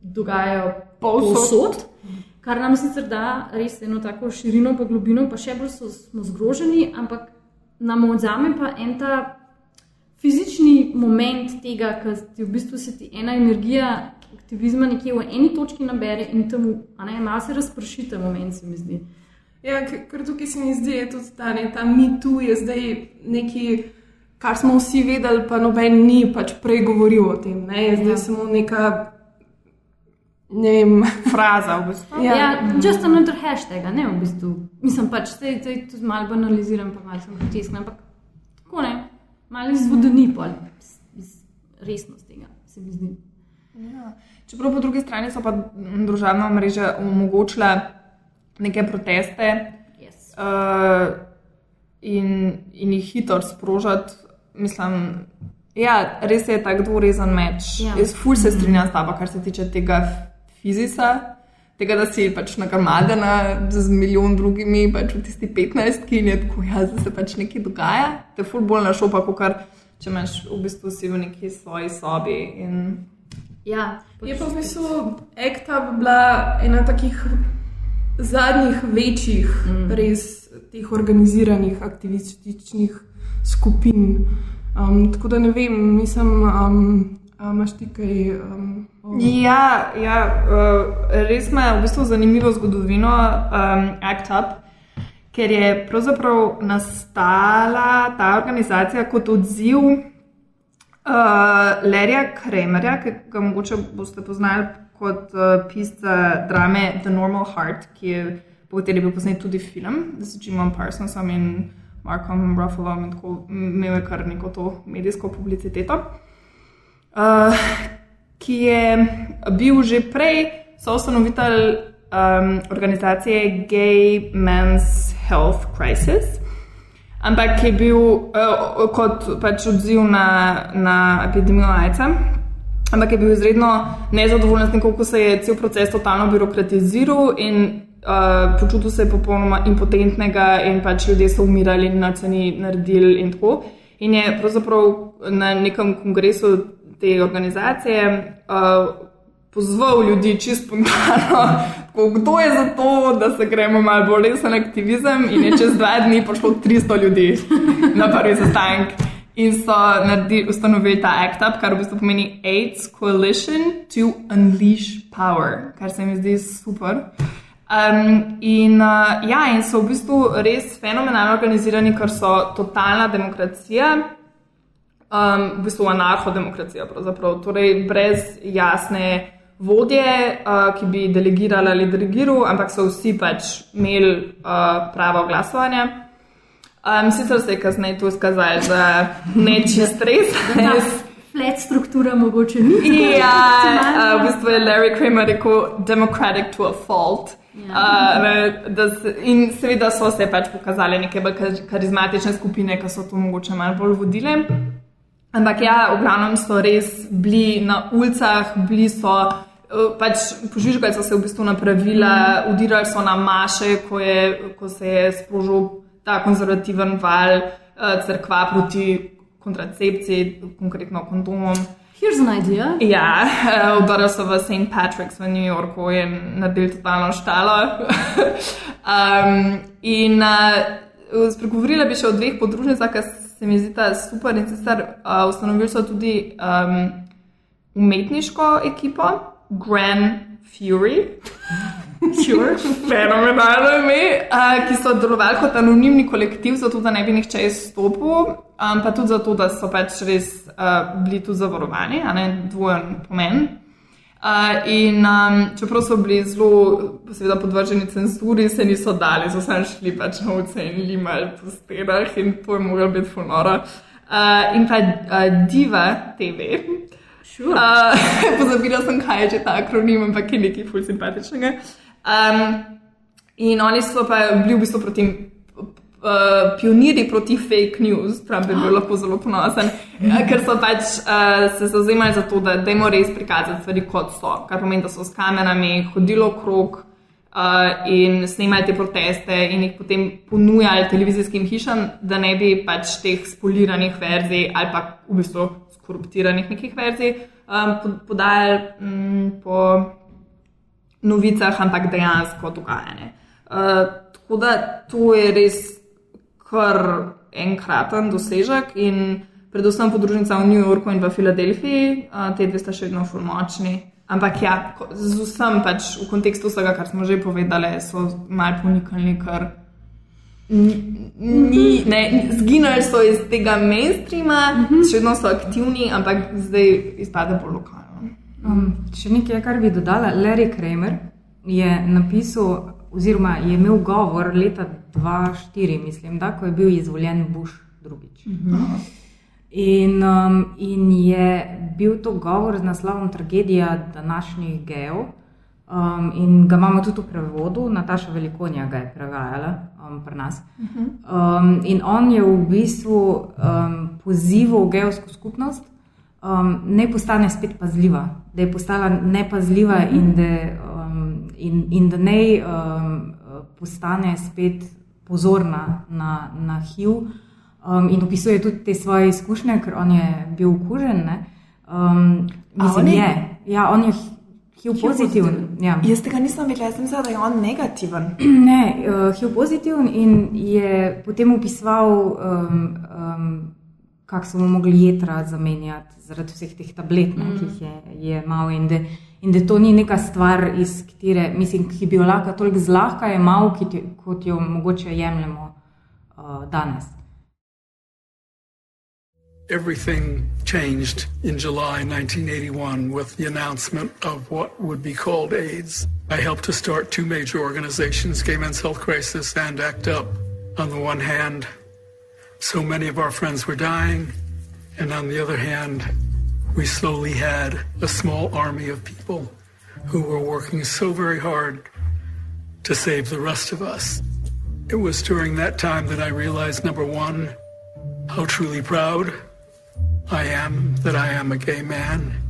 dogajajo povsod, kar nam sicer da res eno tako širino, pa globino, pa še bolj so, smo zgroženi, ampak nam odzame pa en ta fizični moment tega, ker ti v bistvu se ti ena energija aktivizma nekje v eni točki nabere in tam malo se razprši ta moment, se mi zdi.
Ja, ker tukaj se mi zdi, da je tudi ta, ne, ta mitu je zdaj nekaj, kar smo vsi vedeli, pa noben ni pač prej govoril o tem. Ne, je zdaj ja. samo neka. Ne vem,
fraza v bistvu.
Ja, ja just another hashtag, ne v bistvu. Mislim pač, da je to malo banaliziran, pa malo sem pritisnjen, ampak tako ne, malo izvodeni pol iz, iz resnosti tega, se mi zdi.
Ja. Čeprav po drugi strani so pa družabna mreža omogočila neke proteste
yes.
uh, in, in jih hitro sprožiti. Mislim, ja, res je tako dvorezen meč.
Ja.
Jaz ful se strinjam s tabo, kar se tiče tega fizisa. Tega, da si pač nagrmadena z milijon drugimi, pač v tisti 15, ki je tako, ja, da se pač nekaj dogaja, te ful bolj našopa, kot kar če imaš v bistvu si v neki svoji sobi. In...
Ja,
je pa v bistvu ekta bila ena takih zadnjih večjih, mm. res teh organiziranih aktivističnih skupin. Um, tako da ne vem, mislim, um, imaš ti kaj. Um.
Ja, ja uh, res ima v bistvu zanimivo zgodovino um, Act Up. Ker je pravzaprav nastala ta organizacija kot odziv uh, Lerija Kremerja, ki ga mogoče boste poznali kot uh, pisca drame The Normal Heart, ki je po kateri bil posnet tudi film z Jimom Parsonom in Markom Ruffalom in tako imel je kar neko to medijsko publiciteto. Uh, ki je bil že prej soustanovitelj um, organizacije Gay Men's Health Crisis. Ampak je bil uh, kot pač odziv na, na epidemijo AIDS-a, ampak je bil izredno nezadovoljen s tem, kako se je cel proces totalno birokratiziral in uh, počutil se popolnoma impotentnega, in pač ljudje so umirali in na ceni naredili in tako. In je pravzaprav na nekem kongresu te organizacije uh, pozval ljudi čisto spontano, kdo je za to, da se gremo malo bolj resen aktivizem. In je čez dva dni prišlo 300 ljudi na prvi sestanek in so naredili, ustanovili ta Act Up, kar v bistvu pomeni AIDS Coalition to Unleash Power, kar se mi zdi super. Um, in, uh, ja, in so v bistvu res fenomenalno organizirani, ker so totalna demokracija, um, v bistvu anarhodemokracija, torej brez jasne vodje, uh, ki bi delegirali ali dirigirali, ampak so vsi pač imeli uh, pravo glasovanje. Um, sicer se je kasneje to izkazalo, da ne čist res.
Flat struktura mogoče ni.
Ja, uh, v bistvu je Larry Kramer rekel: Democratic to a fault. Ja. Uh, se, in seveda so se pač pokazali neke karizmatične skupine, ki so to mogoče malo bolj vodile. Ampak ja, v glavnem so res bili na ulicah, bili so. Pač požižgali so se v bistvu na pravila, mm. udirali so na maše, ko, je, ko se je sprožil ta konzervativen val uh, crkva proti kontracepciji, konkretno kondomom.
Here's an idea.
Ja, uh, udaril so v St. Patrick's v New Yorku in naredil totalno štalo. um, in uh, spregovorila bi še o dveh podružnicah, ki se mi zdita super in sicer uh, ustanovili so tudi um, umetniško ekipo, Grand Fury.
Sure.
Fenomenalno ime, uh, ki so delovali kot anonimni kolektiv, zato da ne bi nihče izstopil, um, pa tudi zato, da so pač res uh, bili tu zavarovani, a ne dvojen pomen. Uh, in um, čeprav so bili zelo, seveda, podvrženi cenzuri, se niso dali, so samo šli pač na ulice in limali po stenah in to je moglo biti funora. Uh, in pa uh, Diva TV
Sure.
Uh, pozabila sem, kaj je že ta akronim, ampak je nekaj ful simpatičnega. Um, in oni so pa bili v bistvu proti. Uh, pionirji proti fake news, Trump je bil lahko zelo ponosen, uh, ker so pač uh, se zauzemali za to, da dajmo res prikazati stvari kot so. Kar pomeni, da so s kamerami hodili okrog uh, in snimali te proteste in jih potem ponujali televizijskim hišam, da ne bi pač teh spoliranih verzij ali pa v bistvu skoruptiranih nekih verzij um, podajali um, po novicah, ampak dejansko dogajanje. Uh, tako da to je res kar enkraten dosežek in predvsem podružnica v New Yorku in v Filadelfiji, uh, te dve sta še vedno fulmočni. Ampak ja, z vsem pač v kontekstu vsega, kar smo že povedali, so mal ponikali, kar ni, ne, zginili so iz tega mainstreama, mm -hmm. še vedno so aktivni, ampak zdaj izpade bolj lokalno.
Um, še nekaj, kar bi dodala, Larry Kramer je napisal, oziroma je imel govor leta 2004, mislim, da, ko je bil izvoljen Bush drugič. Mm -hmm. in, um, in je bil to govor z naslovom Tragedija današnjih geov. Um, in ga imamo tudi v prevodu, Nataša Velikonja ga je prevajala um, pri nas. Um, in on je v bistvu um, pozival geovsko skupnost, um, ne postane spet pazljiva, da je postala nepazljiva in da, um, in, in da ne um, postane spet pozorna na, na HIV. Um, in opisuje tudi te svoje izkušnje, ker on je bil okužen. Um, mislim,
on je?
je. Ja, on je HIV pozitiven. Ja.
Jaz tega nisem videla, jaz sem mislila, da je on negativen.
Ne, uh, HIV pozitiven in je potem opisoval, um, um, kako so mu mogli jedra zamenjati zaradi vseh teh tablet, ne,
Mm.
ki jih je, je imel. In da, in da to ni neka stvar, iz katere, mislim, ki bi jo lahko toliko zlahka ti- kot jo mogoče jemljemo uh, danes.
Everything changed in July 1981 with the announcement of what would be called AIDS. I helped to start two major organizations, Gay Men's Health Crisis and ACT UP. On the one hand, so many of our friends were dying, and on the other hand, we slowly had a small army of people who were working so very hard to save the rest of us. It was during that time that I realized number one, how truly proud I am that I am a gay man,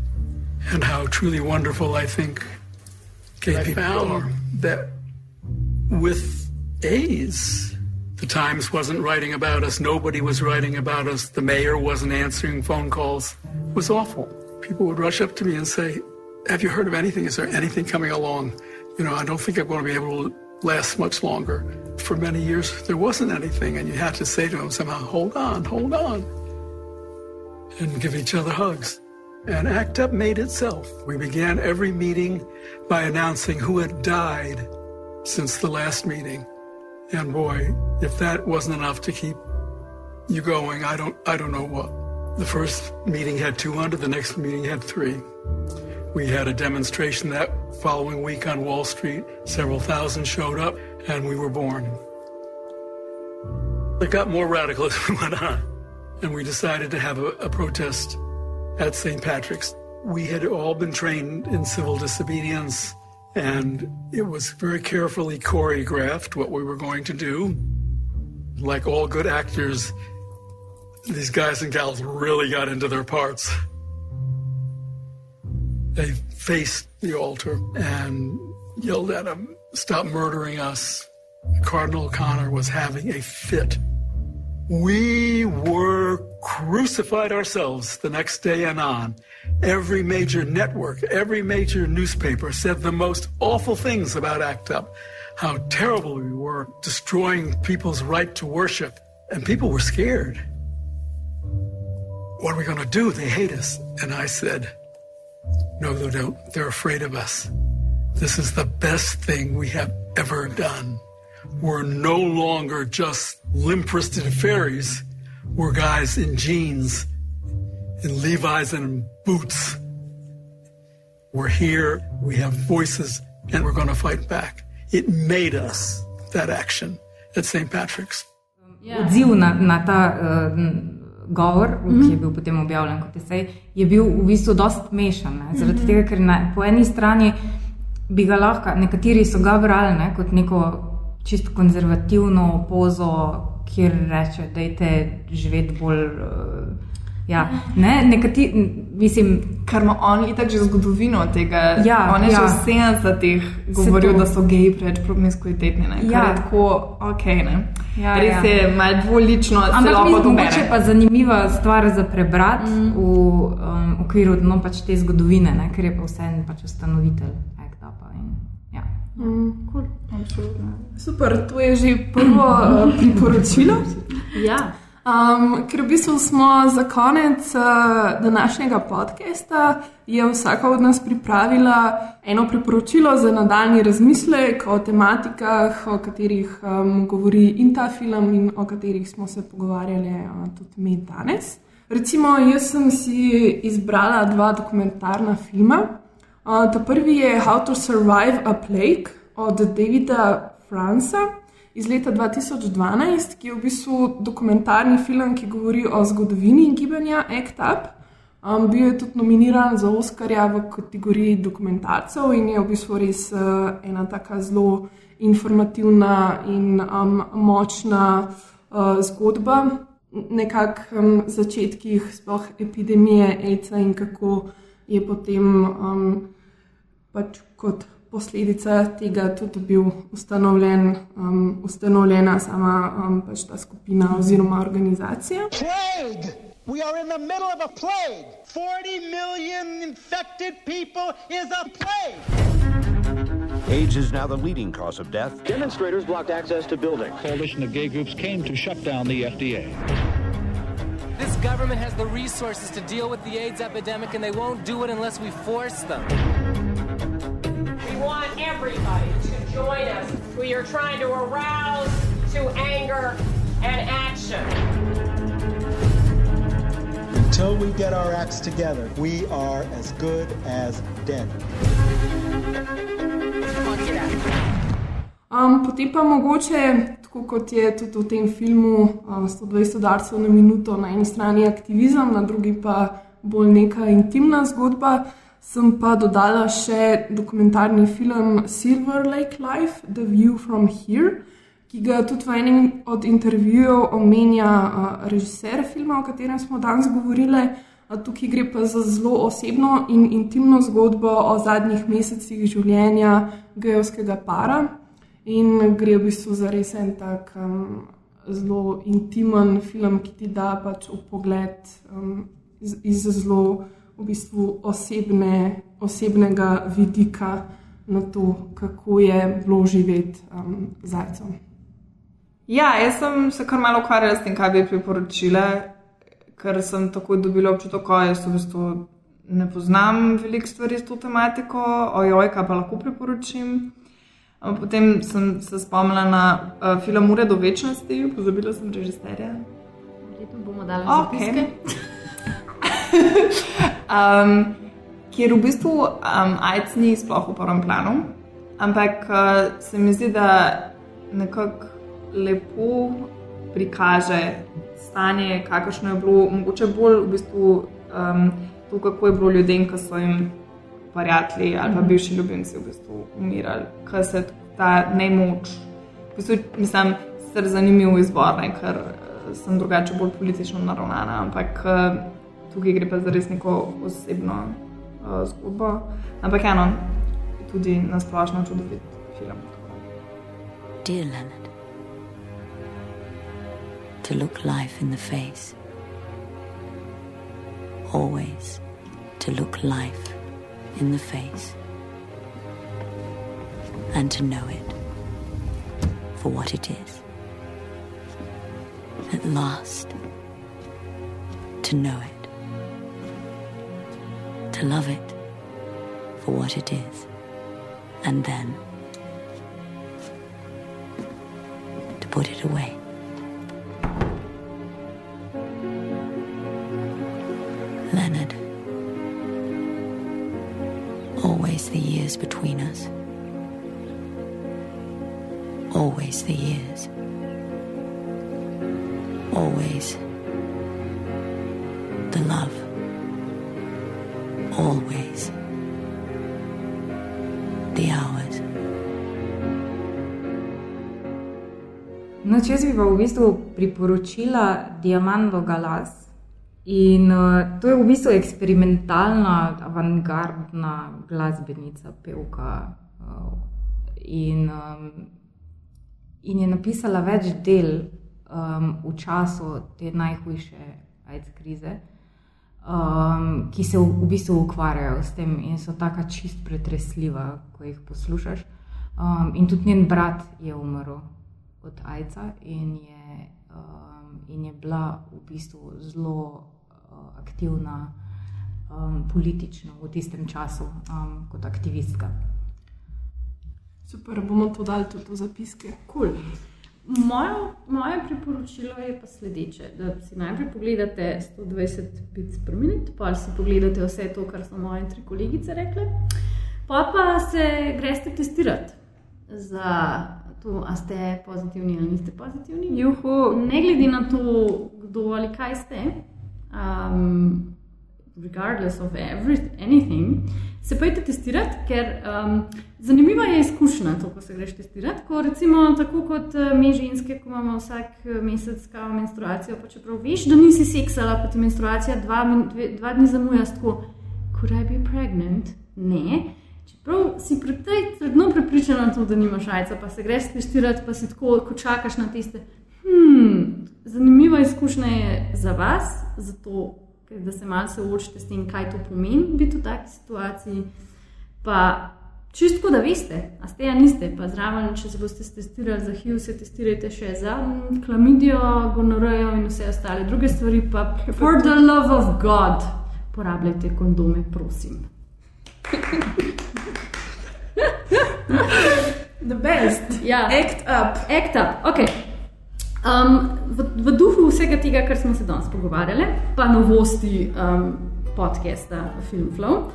and how truly wonderful I think gay people are. That with AIDS, the Times wasn't writing about us, nobody was writing about us, the mayor wasn't answering phone calls. It was awful. People would rush up to me and say, Have you heard of anything? Is there anything coming along? You know, I don't think I'm going to be able to last much longer. For many years, there wasn't anything, and you had to say to them somehow, Hold on, hold on and give each other hugs. And ACT UP made itself. We began every meeting by announcing who had died since the last meeting. And boy, if that wasn't enough to keep you going, I don't I don't know what. The first meeting had 200, the next meeting had 3. We had a demonstration that following week on Wall Street. Several thousand showed up and we were born. It got more radical as we went on and we decided to have a, a protest at St. Patrick's. We had all been trained in civil disobedience, and it was very carefully choreographed what we were going to do. Like all good actors, these guys and gals really got into their parts. They faced the altar and yelled at him, Stop murdering us. Cardinal O'Connor was having a fit. We were crucified ourselves the next day and on. Every major network, every major newspaper said the most awful things about ACT UP, how terrible we were, destroying people's right to worship. And people were scared. What are we going to do? They hate us. And I said, No, they don't. They're afraid of us. This is the best thing we have ever done. We're no longer just limp wristed fairies. We're guys in jeans, in Levi's, and boots. We're here, we have voices, and we're going to fight back. It made us that action at St. Patrick's.
Odziv na, na ta uh, govor, mm -hmm. ki je bil potem objavljen kot esej, je bil v bistvu dost mešan. Ne? Zaradi mm -hmm. tega, ker na, po eni strani bi ga lahko, nekateri so ga brali ne? kot neko čisto konzervativno pozo, kjer reče, da je živeti bolj. Uh, Ja, ne, nekati, mislim,
kar ima on in tako že zgodovino tega.
Ja,
on je
ja.
že v 70-ih govoril, da so geji preveč promiskuitetni. Ne,
Ja.
kar je tako, ok, ne.
Ja,
Res
ja.
je malo dvolično,
Ampak
to
mogoče pa zanimiva stvar za prebrati mm. v um, okviru no, pač te zgodovine, ne, ker je pa vseeno pač ustanovitelj Act Upa. In, ja.
Mm.
Cool.
Super, to je že prvo uh, priporočilo.
Ja.
Um, ker v bistvu smo za konec uh, današnjega podcasta, je vsaka od nas pripravila eno priporočilo za nadaljni razmislek o tematikah, o katerih um, govori in ta film, in o katerih smo se pogovarjali uh, tudi mi danes. Recimo, jaz sem si izbrala dva dokumentarna filma. Uh, ta prvi je How to Survive a Plague od Davida Franca iz leta 2012, ki je v bistvu dokumentarni film, ki govori o zgodovini gibanja ACT UP. Um, bil je tudi nominiran za Oscarja v kategoriji dokumentarcev in je v bistvu res uh, ena tako zelo informativna in um, močna uh, zgodba. Nekako um, začetkih sploh epidemije AIDS-a in kako je potem um, pač kot posledica tega tudi bil ustanovljen, um, ustanovljena sama um, pač ta skupina oziroma organizacija.
Plague! We are in the middle of a plague. 40 million infected people is a plague.
AIDS is now the leading cause of death.
Demonstrators blocked access to buildings. Coalition of gay groups came to shut down the FDA.
This government has the resources to deal with the AIDS epidemic, and they won't do it unless we force them.
We want everybody to join us. We are trying to arouse to anger and action.
Until we get our acts together, we are as good as dead.
Um, potem pa mogoče, tako kot je tudi v tem filmu, um, 120 udarcev na minuto, na eni strani aktivizem, na drugi pa bolj neka intimna zgodba. Sem pa dodala še dokumentarni film Silver Lake Life, The View from Here, ki ga tudi v enem od intervjujev omenja uh, režiser filma, o katerem smo danes govorili. Tukaj gre pa za zelo osebno in intimno zgodbo o zadnjih mesecih življenja gejovskega para. In gre v bistvu za res en tak um, zelo intimen film, ki ti da pač v pogled um, iz, iz zelo v bistvu osebne, osebnega vidika na to, kako je bilo živeti um, zajcem.
Ja, jaz sem se kar malo ukvarjala s tem, kaj bi priporočila, ker sem takoj dobila občutek, da jaz v bistvu ne poznam veliko stvari s to tematiko, ojoj, kaj pa lahko priporočim. Potem sem se spomnila na uh, film Ure do večnosti, pozabila sem režiserja.
Verjetno bomo dali
Okej.
zapiske.
um, kjer v bistvu um, AIDS ni sploh v prvem planu, ampak uh, se mi zdi, da nekako lepo prikaže stanje, kakršno je bilo, mogoče bolj v bistvu um, to, kako je bilo ljudem, ki so jim prijatelji ali pa bivši ljubimci v bistvu umirali, ker se ta nemoč. V bistvu, mislim, sicer zanimiv izbor, ne, ker eh, sem drugače bolj politično naravnana, ampak eh, tukaj gre pa za res neko osebno uh, zgodbo. Ampak eno, tudi na splošno čudovit film.
Dear Leonard, to look life in the face. Always to look life in the face. And to know it for what it is. At last, to know it. To love it for what it is. And then to put it away. Leonard. Always the years between us. Always the years. Always the love. Always. The hours.
No, če bi pa v bistvu priporočila Diamanto Galas. In uh, to je v bistvu eksperimentalna, avantgardna glasbenica, pevka. Uh, in, um, in je napisala več del um, v času te najhujše AIDS krize, um, ki se v, v bistvu ukvarjajo s tem in so tako čist pretresljiva, ko jih poslušaš. Um, in tudi njen brat je umrl od AIDS-a in, je, um, in je bila v bistvu zelo aktivna um, politično v tistem času um, kot aktivistka.
Super, bomo to dali tudi v zapiske.
Cool. Moje, moje priporočilo je pa sledeče: da si najprej pogledate 120 bits per minut, pa si pogledate vse to, kar so moje tri kolegice rekle, pa pa se greste testirati za to, ali ste pozitivni ali niste pozitivni.
Juhu.
Ne glede na to, kdo ali kaj ste, um, regardless of every, anything, se pojete testirati, ker um, zanimiva je izkušnja to, ko se greš testirati. Ko recimo tako kot uh, mi ženske, ko imamo vsak uh, mesec kao menstruacijo, pa čeprav veš, da nisi seksala, pa ti menstruacija dva, dve, dva dni zamuja, tako, could I be pregnant? Ne. Čeprav si pri tej trdno prepričana, to, da nimaš jajca, pa se greš testirati, pa si tako, ko čakaš na tiste. Zanimiva izkušnja je za vas, zato da se malce soočite s tem, kaj to pomeni biti v taki situaciji. Pa čisto, da veste, a ste ja niste, pa zraven, če se boste testirali za HIV, se testirajte še za klamidijo, gonorejo in vse ostale druge stvari. Pa for the love of God, porabljajte kondome, prosim.
The best.
Ja.
Act up.
Act up. Okay. Um, v, v duhu vsega tega, kar smo se danes pogovarjali, pa novosti um, podcasta Filmflow,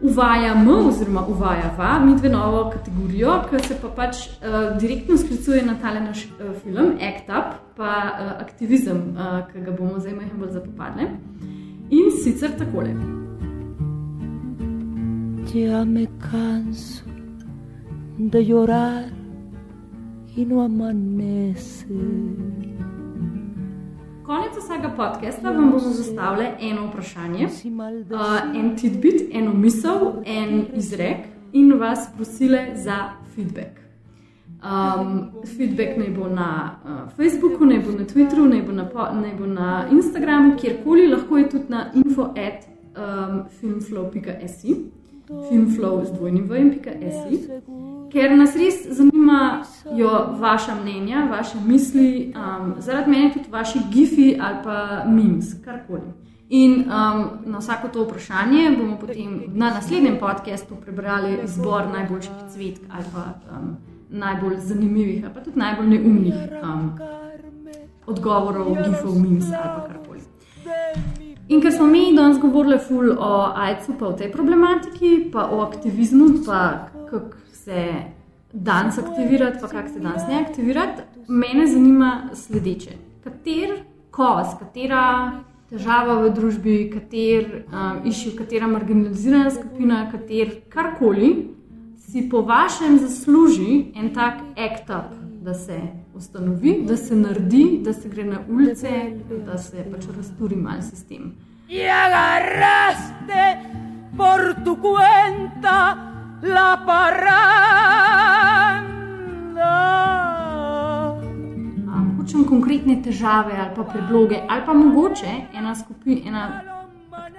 uvajamo, oziroma uvajava mi dve novo kategorijo, ki se pa pač uh, direktno sklicuje na tale naš uh, film, Act Up, pa uh, aktivizem, uh, ki ga bomo zdaj malo bolj zapopadli. In sicer takole.
Ya me canso de llorar y no amanece.
Konec vsega podcasta vam bomo zastavili eno vprašanje, uh, en tidbit, eno misel, en izrek in vas prosili za feedback. Um, feedback naj bo na uh, Facebooku, naj bo na Twitteru, naj bo na, naj bo na Instagramu, kjerkoli, lahko je tudi na info@ um, filmflow z dvojnim v.si ker nas res zanimajo vaša mnenja, vaše misli, um, zaradi mene tudi vaši gifi ali pa memes, karkoli. In um, na vsako to vprašanje bomo potem na naslednjem podkastu prebrali izbor najboljših cvetk ali pa um, najbolj zanimivih, ali pa tudi najbolj neumnih um, odgovorov, gifov, memes ali pa karkoli. In ker smo mi danes govorili ful o AIDS-u, pa o tej problematiki, pa o aktivizmu, pa kako se danes aktivirati, pa kako se danes ne aktivirati, mene zanima sledeče. Kater kos, katera težava v družbi, kater um, išče, katera marginalizirana skupina, kater karkoli si po vašem zasluži en tak act up, da se ustanovi, da se naredi, da se gre na ulice, da se pač razturi mal sistem.
Y agarraste por tu cuenta la parranda.
Um, hočem konkretne težave ali pa predloge, ali pa mogoče ena, skupi, ena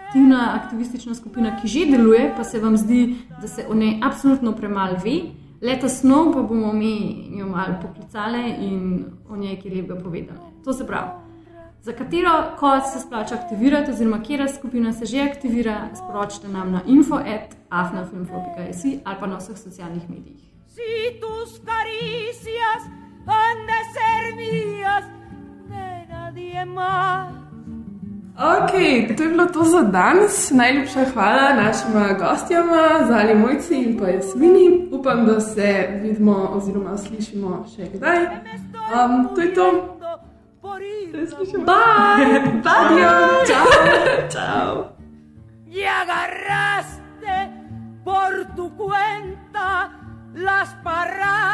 aktivna aktivistična skupina, ki že deluje, pa se vam zdi, da se o njej absolutno premalo ve. Leta snov pa bomo mi jo malo poklicali in o njej kaj lepega povedali. To se pravi, za katero kod se splača aktivirati, oziroma katera skupina se že aktivira, sporočite nam na info.afnafilmflow.js ali pa na vseh socialnih medijih.
Si tus caricias han de ser mías, de nadie más.
Ok, to je bilo to za danes. Najlepša hvala našima gostjama, Zali Mojci in pa Jasmini. Upam, da se vidimo oziroma slišimo še kdaj. Um, to je to.
Bye! Bye! Ciao! Ciao!
Y agarraste por tu cuenta las parrandas.